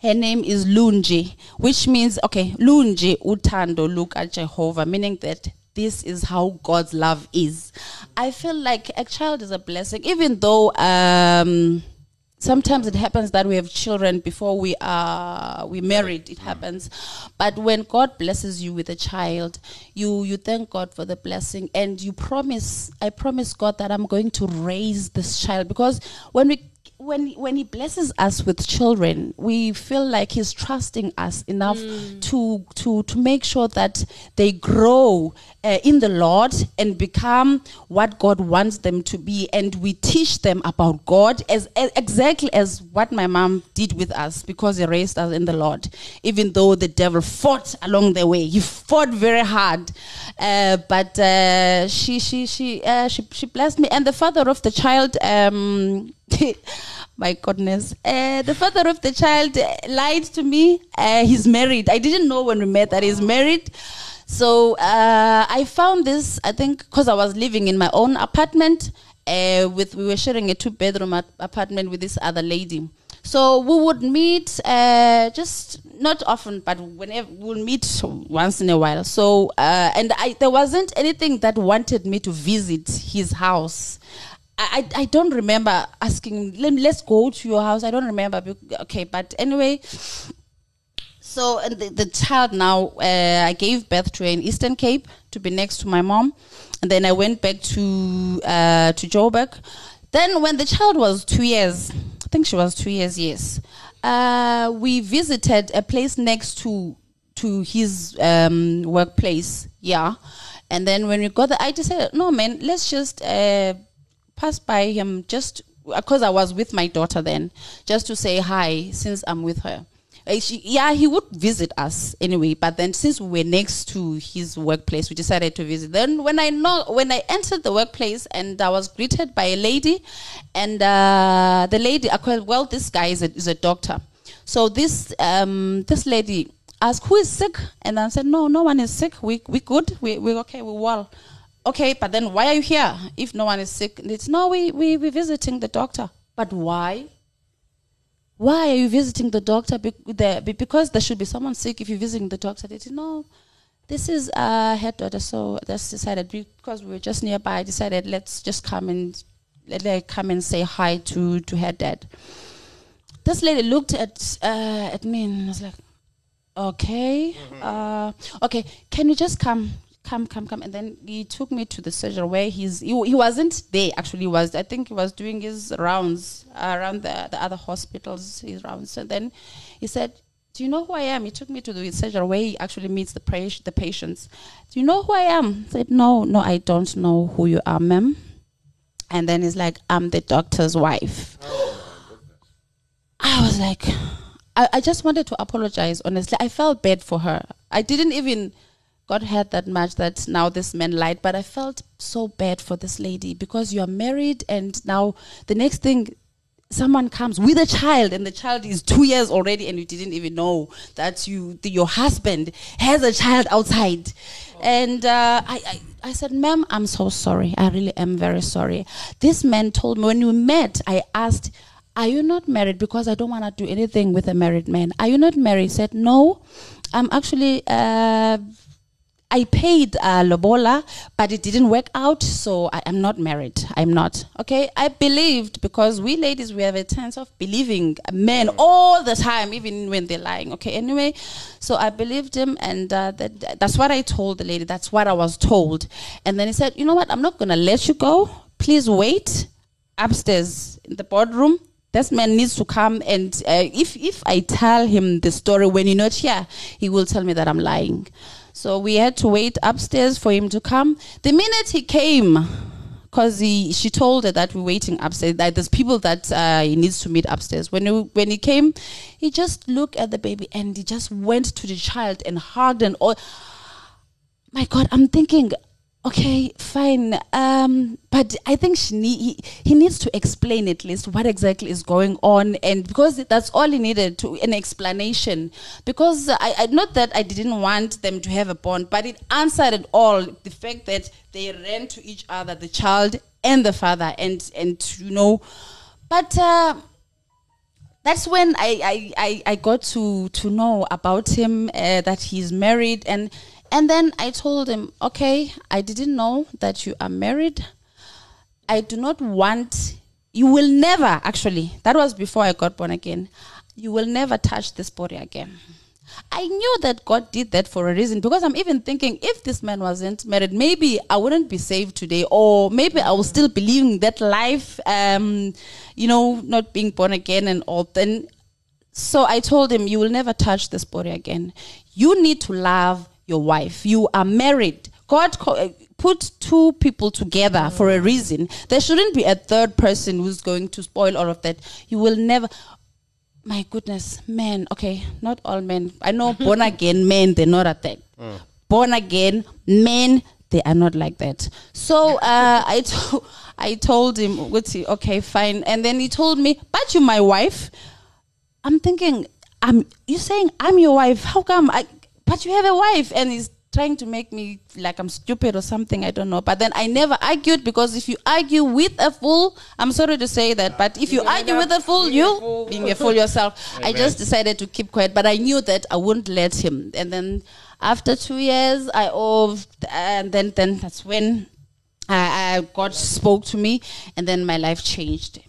her name is Lunji, which means okay, Lunji utando look at Jehovah, meaning that this is how God's love is. I feel like a child is a blessing, even though um, sometimes it happens that we have children before we are we married. It mm. happens, but when God blesses you with a child, you you thank God for the blessing and you promise. I promise God that I'm going to raise this child because when we when when he blesses us with children, we feel like he's trusting us enough to to to make sure that they grow uh, in the Lord and become what God wants them to be, and we teach them about God as, as exactly as what my mom did with us because he raised us in the Lord. Even though the devil fought along the way, he fought very hard, uh, but uh, she she she uh, she she blessed me, and the father of the child. Um, my goodness. Uh, the father of the child uh, lied to me. Uh, he's married. I didn't know when we met that he's married. So uh, I found this, I think, because I was living in my own apartment. With we were sharing a two bedroom ap- apartment with this other lady. So we would meet uh, just not often, but whenever we'll meet once in a while. So uh, and I there wasn't anything that wanted me to visit his house. I, I don't remember asking Let, let's go to your house. I don't remember. Okay, but anyway, so and the, the child now uh, I gave birth to her in Eastern Cape to be next to my mom, and then I went back to uh, to Joburg. Then when the child was two years, I think she was two years. Yes, uh, we visited a place next to to his um, workplace. Yeah, and then when we got there, I decided, no, man, let's just uh, pass by him just because I was with my daughter then, just to say hi since I'm with her. Uh, yeah, he would visit us anyway. But then, since we were next to his workplace, we decided to visit. Then, when I know when I entered the workplace, and I was greeted by a lady, and uh, the lady, well, this guy is a, is a doctor. So this um, this lady asked, "Who is sick?" And I said, "No, no one is sick. We we good. We we okay. We well." Okay, but then why are you here if no one is sick? And it's no, we we we visiting the doctor. But why? why are you visiting the doctor? Be- the, because there should be someone sick if you're visiting the doctor. They said, no, this is uh, her daughter. So that's decided because we were just nearby. I decided let's just come and let her come and say hi to to her dad. This lady looked at uh, at me and was like, okay, uh, okay, can you just come? Come, come, come, and then he took me to the surgery where he's he, he wasn't there. Actually, was I think he was doing his rounds uh, around the, the other hospitals. His rounds, and then he said, "Do you know who I am?" He took me to the surgery where he actually meets the pra- the patients. Do you know who I am? I said, "No, no, I don't know who you are, ma'am." And then he's like, "I'm the doctor's wife." I was like, I, I just wanted to apologize. Honestly, I felt bad for her. I didn't even got hurt that much that now this man lied, but I felt so bad for this lady because you are married, and now the next thing, someone comes with a child, and the child is two years already, and you didn't even know that you the, your husband has a child outside. And uh, I, I, I said, ma'am, I'm so sorry. I really am very sorry. This man told me when we met, I asked, are you not married? Because I don't want to do anything with a married man. Are you not married? He said, no. I'm actually, uh, I paid uh, Lobola, but it didn't work out, so I am not married. I'm not. Okay, I believed because we ladies, we have a chance of believing men all the time, even when they're lying. Okay, anyway, so I believed him, and uh, that, that's what I told the lady. That's what I was told. And then he said, You know what? I'm not going to let you go. Please wait upstairs in the boardroom this man needs to come and uh, if if I tell him the story when you're not here, he will tell me that I'm lying. So we had to wait upstairs for him to come. The minute he came, because he she told her that we're waiting upstairs. That there's people that uh, he needs to meet upstairs. When he, when he came, he just looked at the baby and he just went to the child and hugged and all. My God, I'm thinking okay, fine. Um, but I think she need, he, he needs to explain at least what exactly is going on, and because that's all he needed to an explanation. Because I, I not that I didn't want them to have a bond, but it answered it all. The fact that they ran to each other, the child and the father, and and you know, but. Uh, that's when I, I, I, I got to, to know about him uh, that he's married and and then I told him, okay, I didn't know that you are married. I do not want, you will never, actually, that was before I got born again, you will never touch this body again. I knew that God did that for a reason because I'm even thinking if this man wasn't married, maybe I wouldn't be saved today, or maybe I will still believe in that life, um, you know, not being born again and all. Then, so I told him, You will never touch this body again. You need to love your wife. You are married. God co- uh, put two people together for a reason. There shouldn't be a third person who's going to spoil all of that. You will never. My goodness, men. Okay, not all men. I know born again men, they're not at that. Born again men, they are not like that. So uh, I, to- I told him, "Guti, okay, fine. And then he told me, but you my wife. I'm thinking, I'm you're saying I'm your wife? How come I but you have a wife and he's trying to make me like I'm stupid or something, I don't know. But then I never argued because if you argue with a fool, I'm sorry to say that, but if you argue with a fool, you being a fool yourself. I just decided to keep quiet, but I knew that I wouldn't let him. And then after two years, I oh, and then then that's when I, I God spoke to me, and then my life changed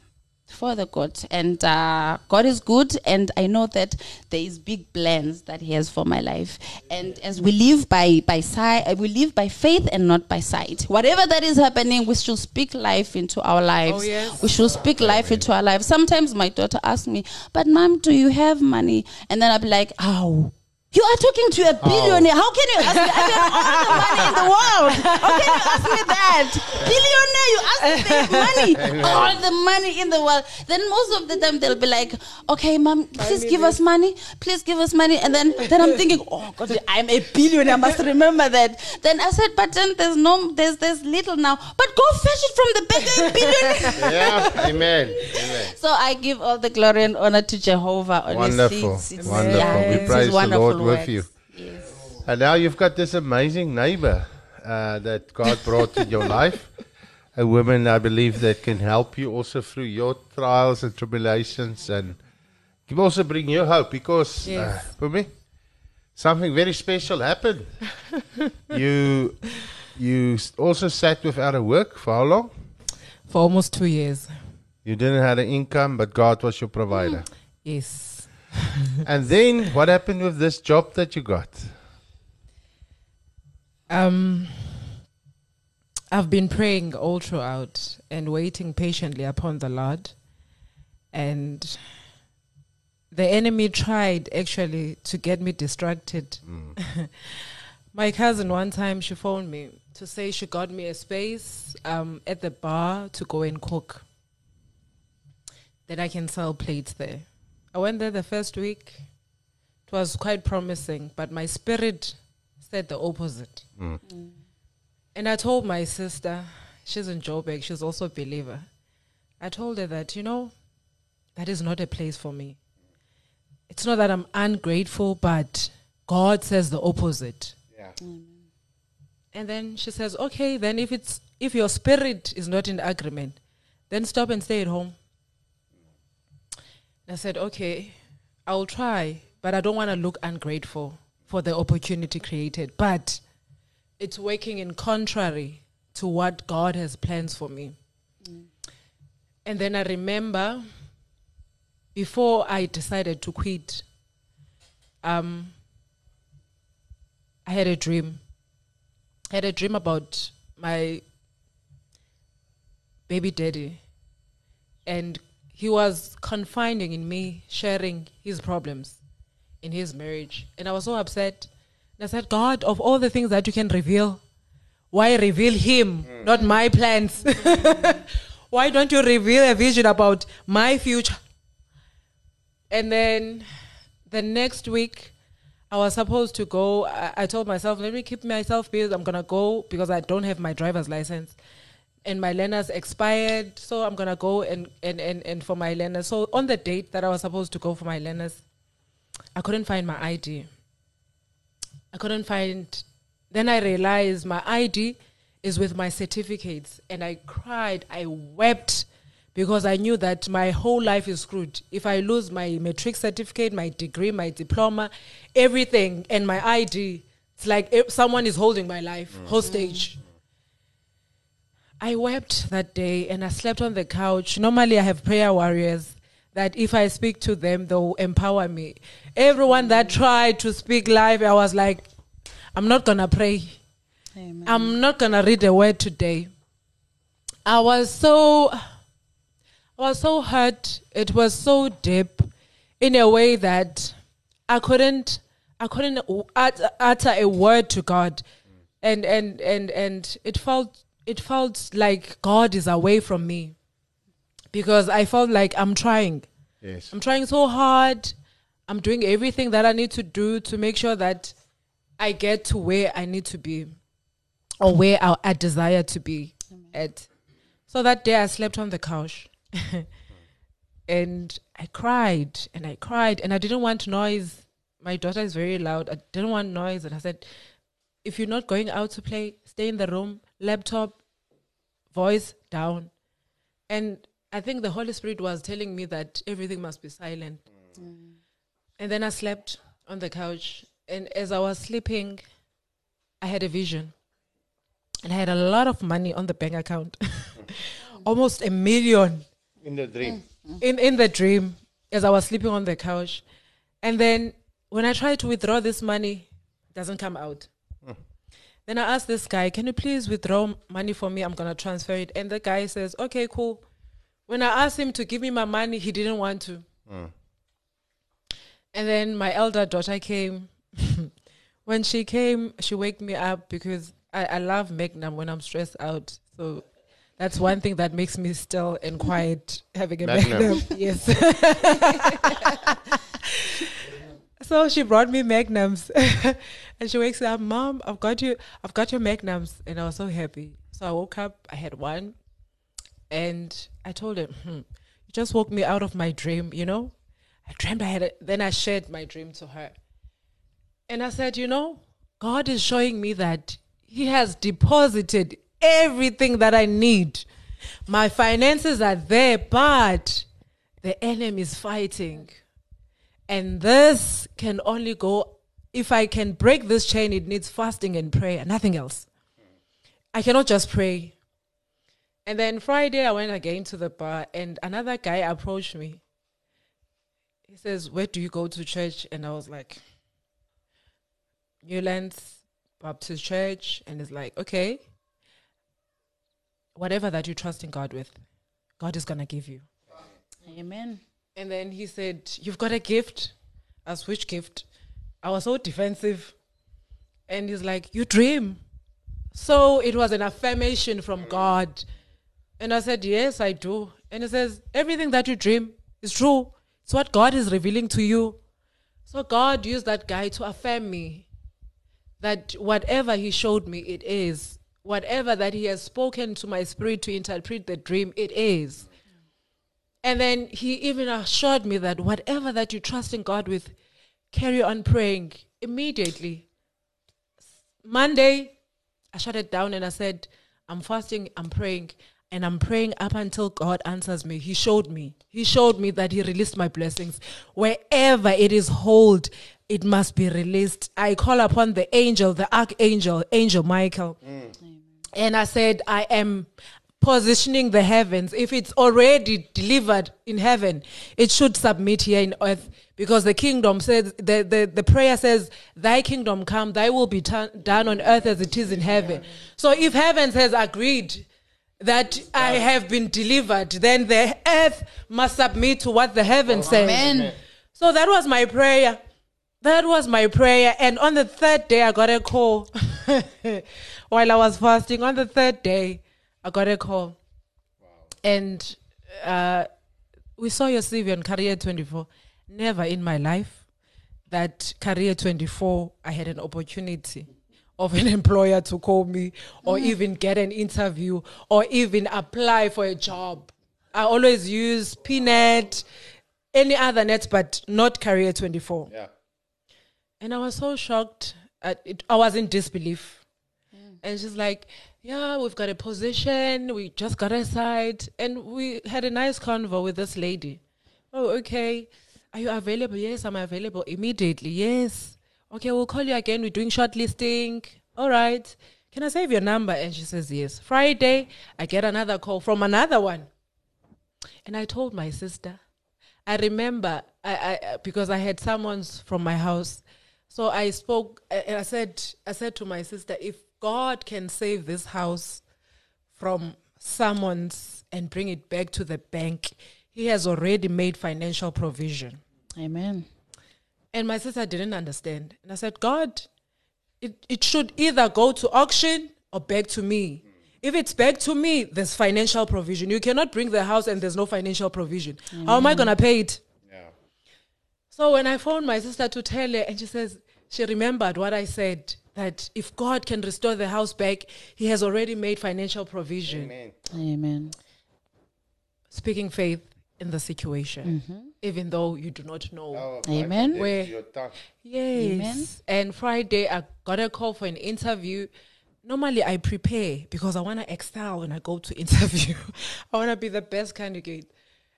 for the good and uh, god is good and i know that there is big plans that he has for my life. And as we live by by sight we live by faith and not by sight. Whatever that is happening we should speak life into our lives. Oh, yes. we should speak life into our lives. Sometimes my daughter asks me but mom do you have money? And then i'll be like oh You are talking to a oh. billionaire. How can you ask me? I have all the money in the world. How can you ask me that? Billionaire, you ask me for money. all the money in the world. Then most of the time they'll be like, okay, mom, please give us money. Please give us money. And then, then I'm thinking, oh God, I'm a billionaire. I must remember that. Then I said, but then there's no, there's, there's little now. But go fetch it from the bank, a billionaire. Yeah, amen. Amen. So I give all the glory and honor to Jehovah. Honestly, Wonderful, It's- it's- wonderful. yeah, We it's praise the Lord with you. Yes. And now you've got this amazing neighbor uh, that God brought in your life. A woman, I believe, that can help you also through your trials and tribulations and can also bring you hope because uh, for me, something very special happened. you you also sat without a work for how long? For almost two years. You didn't have an income, but God was your provider. Yes. and then what happened with this job that you got? Um, I've been praying all throughout and waiting patiently upon the Lord. And the enemy tried actually to get me distracted. My cousin, one time, she phoned me to say she got me a space um, at the bar to go and cook. That I can sell plates there. I went there the first week. It was quite promising, but my spirit said the opposite. Mm. Mm. And I told my sister, she's in Joburg, she's also a believer. I told her that, you know, that is not a place for me. It's not that I'm ungrateful, but God says the opposite. Yeah. Mm. And then she says, "Okay, then if it's if your spirit is not in agreement, then stop and stay at home." I said, "Okay, I'll try, but I don't want to look ungrateful for the opportunity created, but it's working in contrary to what God has plans for me." And then I remember before I decided to quit, um, I had a dream. I had a dream about my baby daddy, and he was confiding in me, sharing his problems in his marriage. And I was so upset. And I said, God, of all the things that you can reveal, why reveal him, not my plans? why don't you reveal a vision about my future? And then the next week, I was supposed to go. I, I told myself, let me keep myself busy. I'm gonna go because I don't have my driver's license, and my learners expired. So I'm gonna go and and and, and for my learners. So on the date that I was supposed to go for my learners, I couldn't find my ID. I couldn't find. Then I realized my ID is with my certificates, and I cried. I wept because I knew that my whole life is screwed. If I lose my matric certificate, my degree, my diploma, everything, and my ID, it's like if someone is holding my life mm. hostage. I wept that day and I slept on the couch. Normally, I have prayer warriors that if I speak to them, they'll empower me. Everyone that tried to speak live, I was like, I'm not gonna pray. Amen. I'm not gonna read a word today. I was so, I was so hurt. It was so deep, in a way that I couldn't, I couldn't ut- utter a word to God, and and and and it felt, it felt like God is away from me, because I felt like I'm trying. Yes. I'm trying so hard. I'm doing everything that I need to do to make sure that I get to where I need to be or where I, I desire to be at. So that day I slept on the couch and I cried and I cried and I didn't want noise. My daughter is very loud. I didn't want noise. And I said, if you're not going out to play, stay in the room, laptop, voice down. And I think the Holy Spirit was telling me that everything must be silent. Mm. And then I slept on the couch. And as I was sleeping, I had a vision. And I had a lot of money on the bank account. Almost a million In the dream. in, in the dream as I was sleeping on the couch. And then when I try to withdraw this money, it doesn't come out. Then I asked this guy, can you please withdraw money for me? I'm going to transfer it. And the guy says, okay, cool. When I asked him to give me my money, he didn't want to. Mm. And then my elder daughter came when she came, she waked me up because I, I love Magnum when I'm stressed out. So that's one thing that makes me still and quiet having a Magnum. Magnum. Yes. so she brought me Magnums and she wakes up, Mom, I've got you I've got your Magnums and I was so happy. So I woke up, I had one and I told him, hmm, you just woke me out of my dream, you know? I dreamed I had it. Then I shared my dream to her. And I said, you know, God is showing me that He has deposited everything that I need. My finances are there, but the enemy is fighting. And this can only go, if I can break this chain, it needs fasting and prayer, and nothing else. I cannot just pray. And then Friday, I went again to the bar, and another guy approached me. He says, Where do you go to church? And I was like, Newlands Baptist Church. And it's like, Okay, whatever that you trust in God with, God is going to give you. Amen. And then he said, You've got a gift. Asked, Which gift? I was so defensive. And he's like, You dream. So it was an affirmation from God. And I said, Yes, I do. And he says, Everything that you dream is true. It's what God is revealing to you. So God used that guy to affirm me that whatever he showed me, it is. Whatever that he has spoken to my spirit to interpret the dream, it is. And then he even assured me that whatever that you trust in God with, carry on praying immediately. Monday, I shut it down and I said, I'm fasting, I'm praying, and I'm praying up until God answers me. He showed me. He showed me that He released my blessings. Wherever it is hold, it must be released. I call upon the angel, the archangel, Angel Michael. Mm. And I said, I am positioning the heavens. If it's already delivered in heaven, it should submit here in earth because the kingdom says, the, the, the prayer says, Thy kingdom come, thy will be turn, done on earth as it is in heaven. So if heaven has agreed, that I have been delivered, then the earth must submit to what the heaven says. Amen. So that was my prayer. That was my prayer. And on the third day, I got a call. While I was fasting, on the third day, I got a call. And uh, we saw your CV on Career 24. Never in my life that Career 24, I had an opportunity of an employer to call me or mm. even get an interview or even apply for a job. I always use Pnet, any other net, but not Career 24. Yeah. And I was so shocked. At it, I was in disbelief. Mm. And she's like, Yeah, we've got a position. We just got aside. And we had a nice convo with this lady. Oh, okay. Are you available? Yes, I'm available immediately. Yes. Okay, we'll call you again. We're doing shortlisting. All right. Can I save your number? And she says, Yes. Friday, I get another call from another one. And I told my sister, I remember I, I because I had summons from my house. So I spoke and I said I said to my sister, if God can save this house from summons and bring it back to the bank, he has already made financial provision. Amen. And my sister didn't understand. And I said, God, it, it should either go to auction or back to me. If it's back to me, there's financial provision. You cannot bring the house and there's no financial provision. How am I going to pay it? Yeah. So when I phoned my sister to tell her, and she says, she remembered what I said that if God can restore the house back, He has already made financial provision. Amen. Amen. Speaking faith in the situation, mm-hmm. even though you do not know. Oh, Amen. Where- goodness, your tongue. Yes. Amen. And Friday, I got a call for an interview. Normally, I prepare because I want to excel when I go to interview. I want to be the best candidate.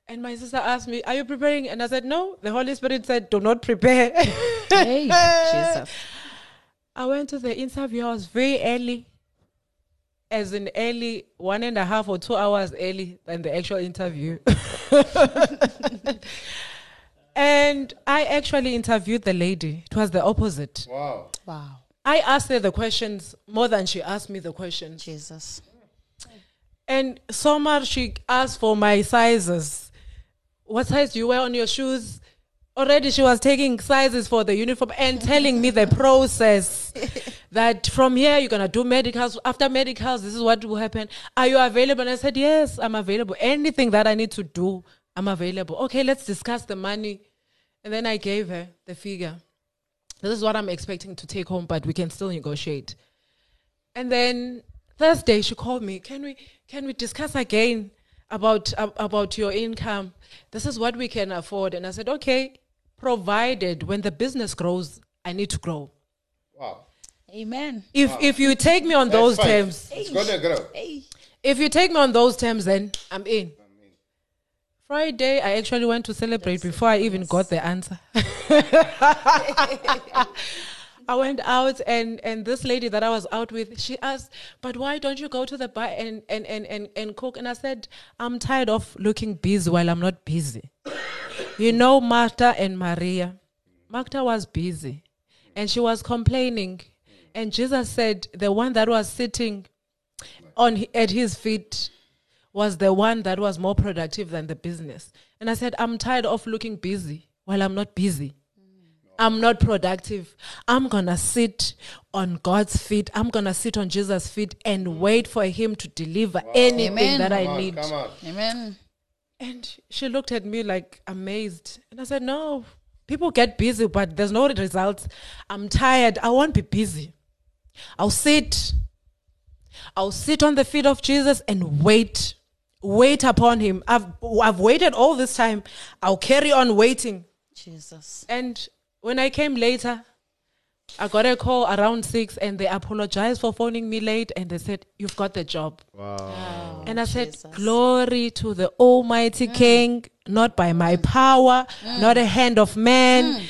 And my sister asked me, Are you preparing? And I said, No. The Holy Spirit said, Do not prepare. Hey, Jesus. I went to the interview. I was very early, as in early, one and a half or two hours early than the actual interview. and I actually interviewed the lady. It was the opposite. Wow. Wow. I asked her the questions more than she asked me the questions. Jesus. And Somar, she asked for my sizes. What size do you wear on your shoes? Already she was taking sizes for the uniform and telling me the process that from here you're gonna do medicals. After medicals this is what will happen. Are you available? And i said yes i'm available. Anything that i need to do i'm available. Okay let's discuss the money. And then i gave her the figure. This is what i'm expecting to take home but we can still negotiate. And then Thursday she called me. Can we can we discuss again about ab- about your income? This is what we can afford. And I said, okay, provided when the business grows, I need to grow. Wow. Amen. If if you take me on those fine. terms, It's gonna grow. Hey. if you take me on those terms, then I'm in. Friday, I actually went to celebrate before I even got the answer. I went out and and this lady that I was out with, she asked, "But why don't you go to the bar and and and and, and cook?" And I said, "I'm tired of looking busy while I'm not busy." You know, Martha and Maria. Martha was busy, and she was complaining, and Jesus said, "The one that was sitting on at his feet was the one that was more productive than the business. And I said, I'm tired of looking busy while I'm not busy. I'm not productive. I'm going to sit on God's feet. I'm going to sit on Jesus' feet and wait for him to deliver anything Amen. that I Come on, need. come on. Amen. And she looked at me like amazed. And I said, No, people get busy, but there's no results. I'm tired. I won't be busy. I'll sit. I'll sit on the feet of Jesus and wait. Wait upon him. I've I've waited all this time. I'll carry on waiting. Jesus. And when I came later, I got a call around six and they apologized for phoning me late and they said, You've got the job. Wow. And I said, Jesus. Glory to the Almighty mm. King, not by my mm. power, mm. not a hand of man.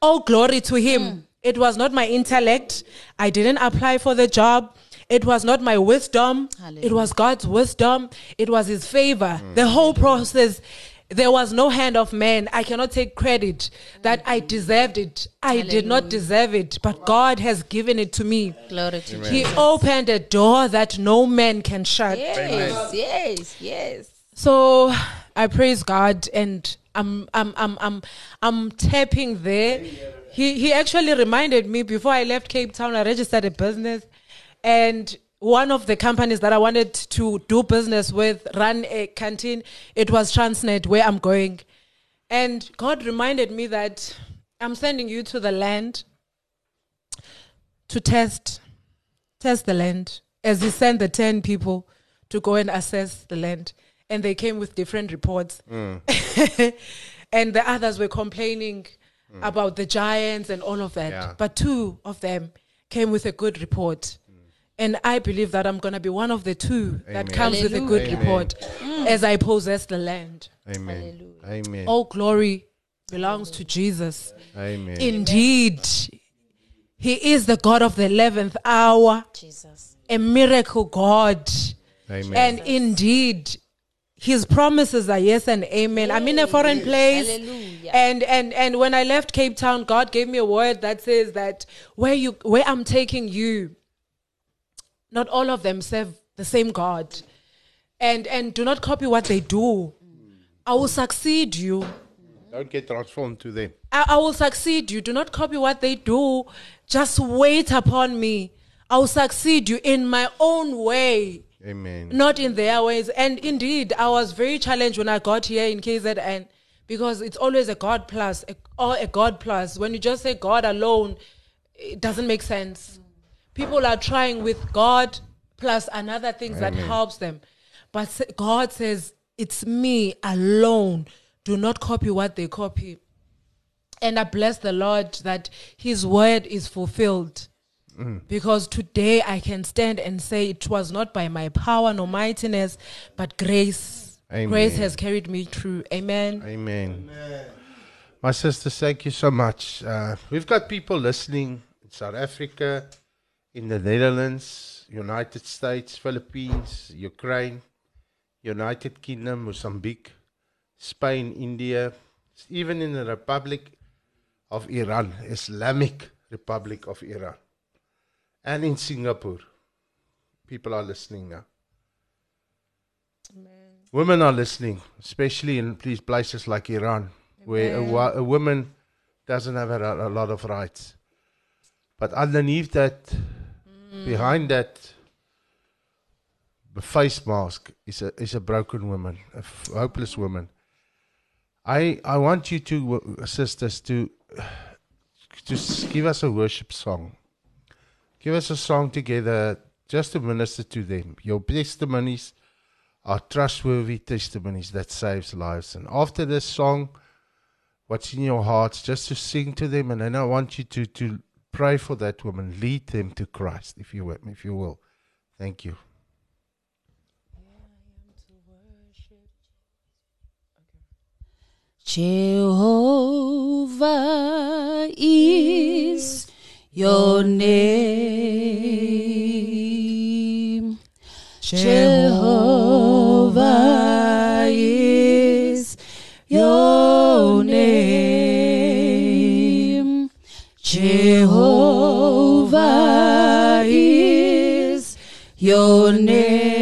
Oh, glory to Him. It was not my intellect. I didn't apply for the job. It was not my wisdom. It was God's wisdom. It was His favor. The whole process. There was no hand of man. I cannot take credit that I mm-hmm. deserved it. I did not deserve it, but God has given it to me. Glory to He Jesus. opened a door that no man can shut. Yes, yes, yes. So I praise God and I'm I'm I'm I'm I'm tapping there. He he actually reminded me before I left Cape Town I registered a business and one of the companies that I wanted to do business with run a canteen. It was Transnet where I'm going. And God reminded me that I'm sending you to the land to test test the land as he sent the 10 people to go and assess the land and they came with different reports mm. and the others were complaining mm. about the giants and all of that Yeah. but two of them came with a good report and i believe that i'm going to be one of the two that Amen. comes with a good Amen. report as i possess the land Amen. Amen. all glory belongs to jesus Amen. indeed he is the god of the 11th hour Jesus. a miracle God. Amen. And indeed, his promises are yes and amen. I'm in a foreign place. Hallelujah. And and and when I left Cape Town, God gave me a word that says that where you where I'm taking you, not all of them serve the same God. And and do not copy what they do. I will succeed you. Don't get transformed to them. I, I will succeed you. Do not copy what they do. Just wait upon me. I will succeed you in my own way, Amen. not in their ways. And indeed, I was very challenged when I got here in KZN because it's always a God plus a, or a God plus. When you just say God alone, it doesn't make sense. People are trying with God plus another things that helps them. But God says, it's me alone. Do not copy what they copy. And I bless the Lord that His word is fulfilled. Because today I can stand and say it was not by my power nor mightiness, but grace. Amen. Grace has carried me through. Amen. Amen. My sisters, thank you so much. Uh, we've got people listening in South Africa, in the Netherlands, United States, Philippines, Ukraine, United Kingdom, Mozambique, Spain, India, even in the Republic of Iran, Islamic Republic of Iran, and in Singapore. People are listening now. Women are listening, especially in places like Iran. where a, wa- a woman doesn't have a, a lot of rights. But underneath that, behind that face mask is a is a broken woman, a f- hopeless woman. I I want you to uh, sisters to to give us a worship song. Give us a song together just to minister to them. Your testimonies are trustworthy testimonies that saves lives. And after this song, what's in your hearts, just to sing to them, and then I want you to to pray for that woman, lead them to Christ, if you will, if you will. Thank you. Jehovah is your name. Jehovah Jehovah is your name.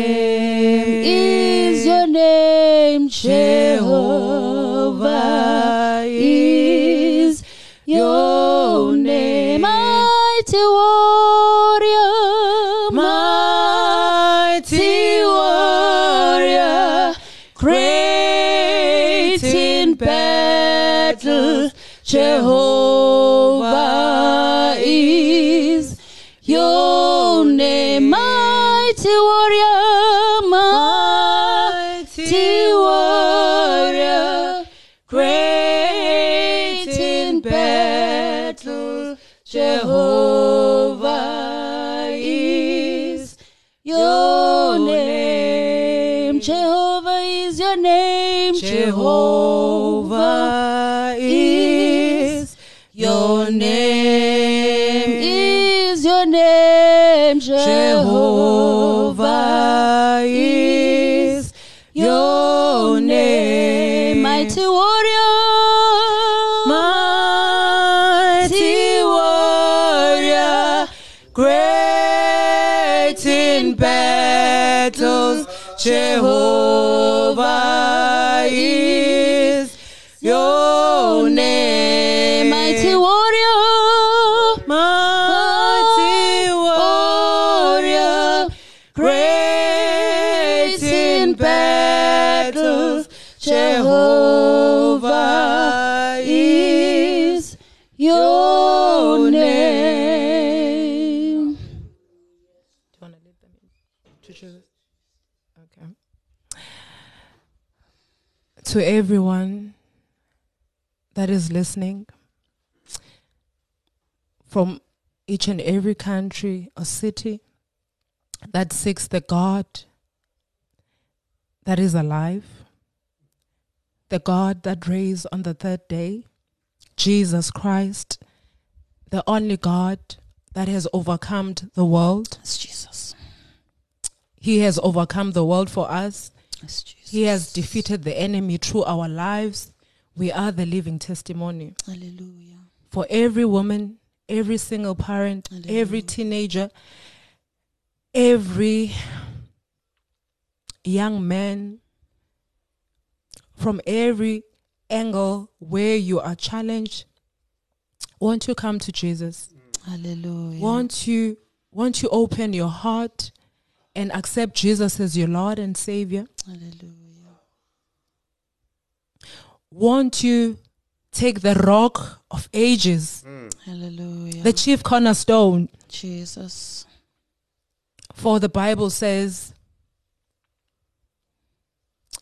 Jehovah is your name. Is your name. Jehovah is your name. Mighty warrior. Mighty warrior. Great in battles. Jehovah everyone that is listening from each and every country or city that seeks the God that is alive, the God that raised on the third day, Jesus Christ, the only God that has overcome the world. Yes, Jesus. He has overcome the world for us. Yes, Jesus. He has defeated the enemy through our lives. We are the living testimony. Hallelujah. For every woman, every single parent, Hallelujah. every teenager, every young man, from every angle where you are challenged, won't you come to Jesus? Hallelujah. Won't you won't you open your heart and accept Jesus as your Lord and Savior? Hallelujah. Won't you take the rock of ages, Hallelujah. the chief cornerstone? Jesus. For the Bible says,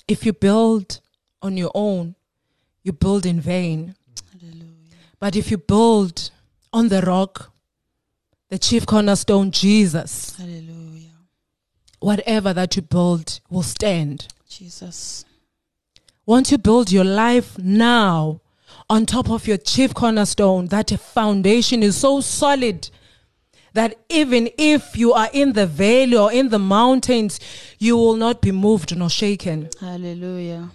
if you build on your own, you build in vain. Hallelujah. But if you build on the rock, the chief cornerstone, Jesus, Hallelujah. Whatever that you build will stand. Jesus. Won't you build your life now on top of your chief cornerstone? That foundation is so solid that even if you are in the valley or in the mountains, you will not be moved nor shaken. Hallelujah.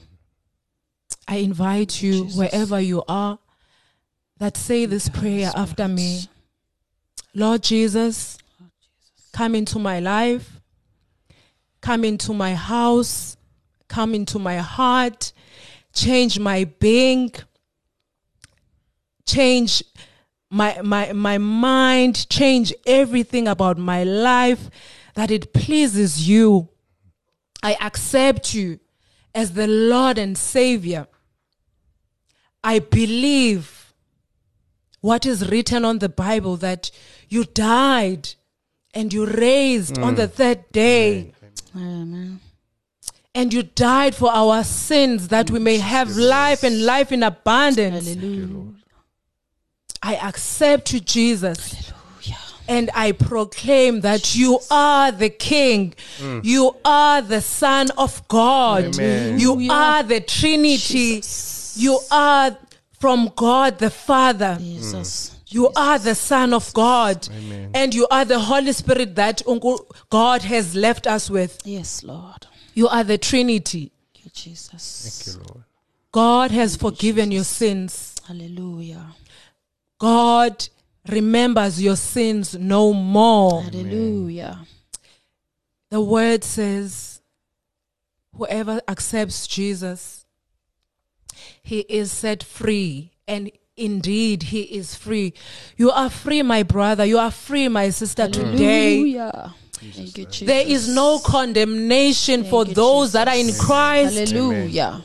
I invite you, Jesus. wherever you are, that say this prayer after me. Lord Jesus, come into my life, come into my house, come into my heart, change my being, change my my my mind, change everything about my life that it pleases you. I accept you as the Lord and Savior. I believe what is written on the Bible that you died and you raised on mm. the third day Amen. and you died for our sins that we may have life and life in abundance. Hallelujah. I accept you, Jesus. And I proclaim that you are the King. You are the Son of God. Amen. You are the Trinity. You are from God the Father. Jesus. You are the Son of God. And you are the Holy Spirit that uncle- God has left us with. Yes, Lord. You are the Trinity. Thank you, Jesus. Thank you, Lord. God has forgiven your sins. Hallelujah. God remembers your sins no more. Hallelujah. The word says, whoever accepts Jesus, he is set free. And indeed, he is free. You are free, my brother. You are free, my sister, today. Hallelujah. Thank you, Jesus. There is no condemnation for you, those that are in Christ. Hallelujah.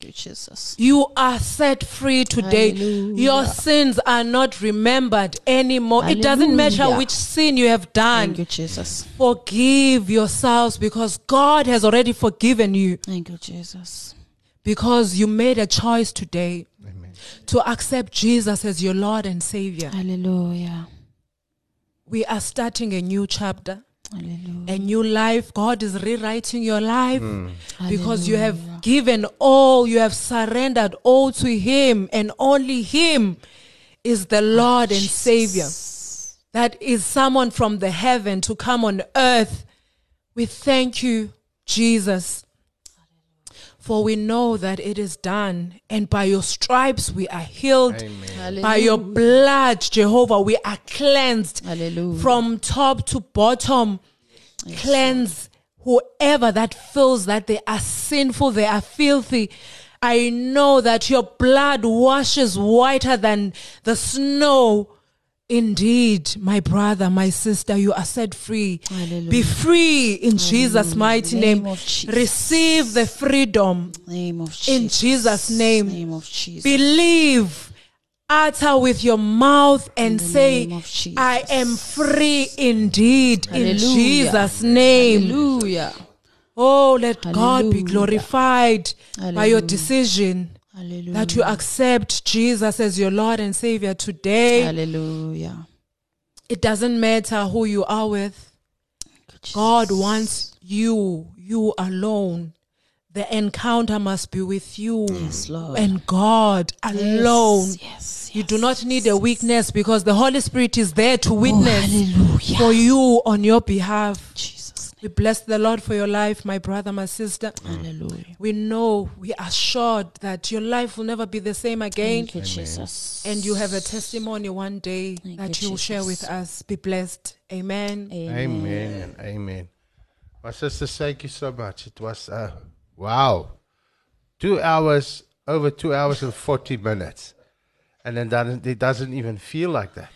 Thank you, Jesus. You are set free today. Hallelujah. Your sins are not remembered anymore. It doesn't matter which sin you have done. Thank you, Jesus. Forgive yourselves because God has already forgiven you Thank you, Jesus. because you made a choice today to accept Jesus as your Lord and Savior. Hallelujah. We are starting a new chapter, Hallelujah. a new life. God is rewriting your life hmm. because you have given all, you have surrendered all to Him, and only Him is the Lord and Savior. That is someone from the heaven to come on earth. We thank you, Jesus. For we know that it is done, and by your stripes we are healed. By your blood, Jehovah, we are cleansed Hallelujah. from top to bottom. Cleanse whoever that feels that they are sinful, they are filthy. I know that your blood washes whiter than the snow. Indeed, my brother, my sister, you are set free. Hallelujah. Be free in Jesus' mighty Name name. Receive the freedom Name of Jesus. in Jesus' name. Name of Jesus. Believe, utter with your mouth, and say, name of Jesus. I am free indeed in Jesus' name. Hallelujah. Oh, let God be Hallelujah. glorified by your decision Hallelujah. that you accept Jesus as your Lord and Savior today. Hallelujah. It doesn't matter who you are with. God wants you, you alone. The encounter must be with you Yes, Lord. and God alone. Yes. yes, You do not need a weakness because the Holy Spirit is there to witness oh, hallelujah. for you on your behalf. Jesus. We bless the Lord for your life, my brother, my sister. Hallelujah. We know, we are assured that your life will never be the same again. Thank you, Jesus. And you have a testimony one day Thank that you, you'll share with us. Be blessed. Amen. Amen and amen. My sister, thank you so much. It was uh, wow, two hours, over two hours and forty minutes, and then doesn't it doesn't even feel like that.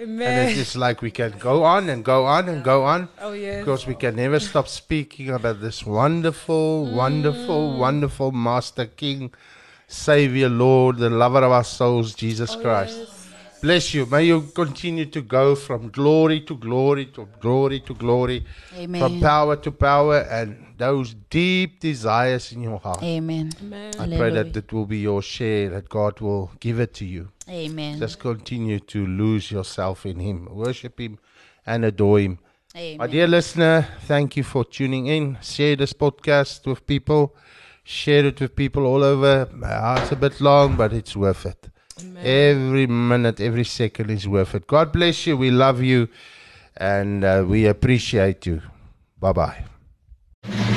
And it's just like we can go on and go on and go on Oh, yes. because we can never stop speaking about this wonderful, wonderful, wonderful Master King, Savior, Lord, the lover of our souls, Jesus Christ. Bless you. May you continue to go from glory to glory to glory to glory, from power to power, and those deep desires in your heart. Amen. I pray that it will be your share, that God will give it to you. Amen. Just continue to lose yourself in Him, worship Him, and adore Him. My dear listener, thank you for tuning in. Share this podcast with people. Share it with people all over. It's a bit long, but it's worth it. Every minute, every second is worth it. God bless you. We love you. And uh, we appreciate you. Bye bye.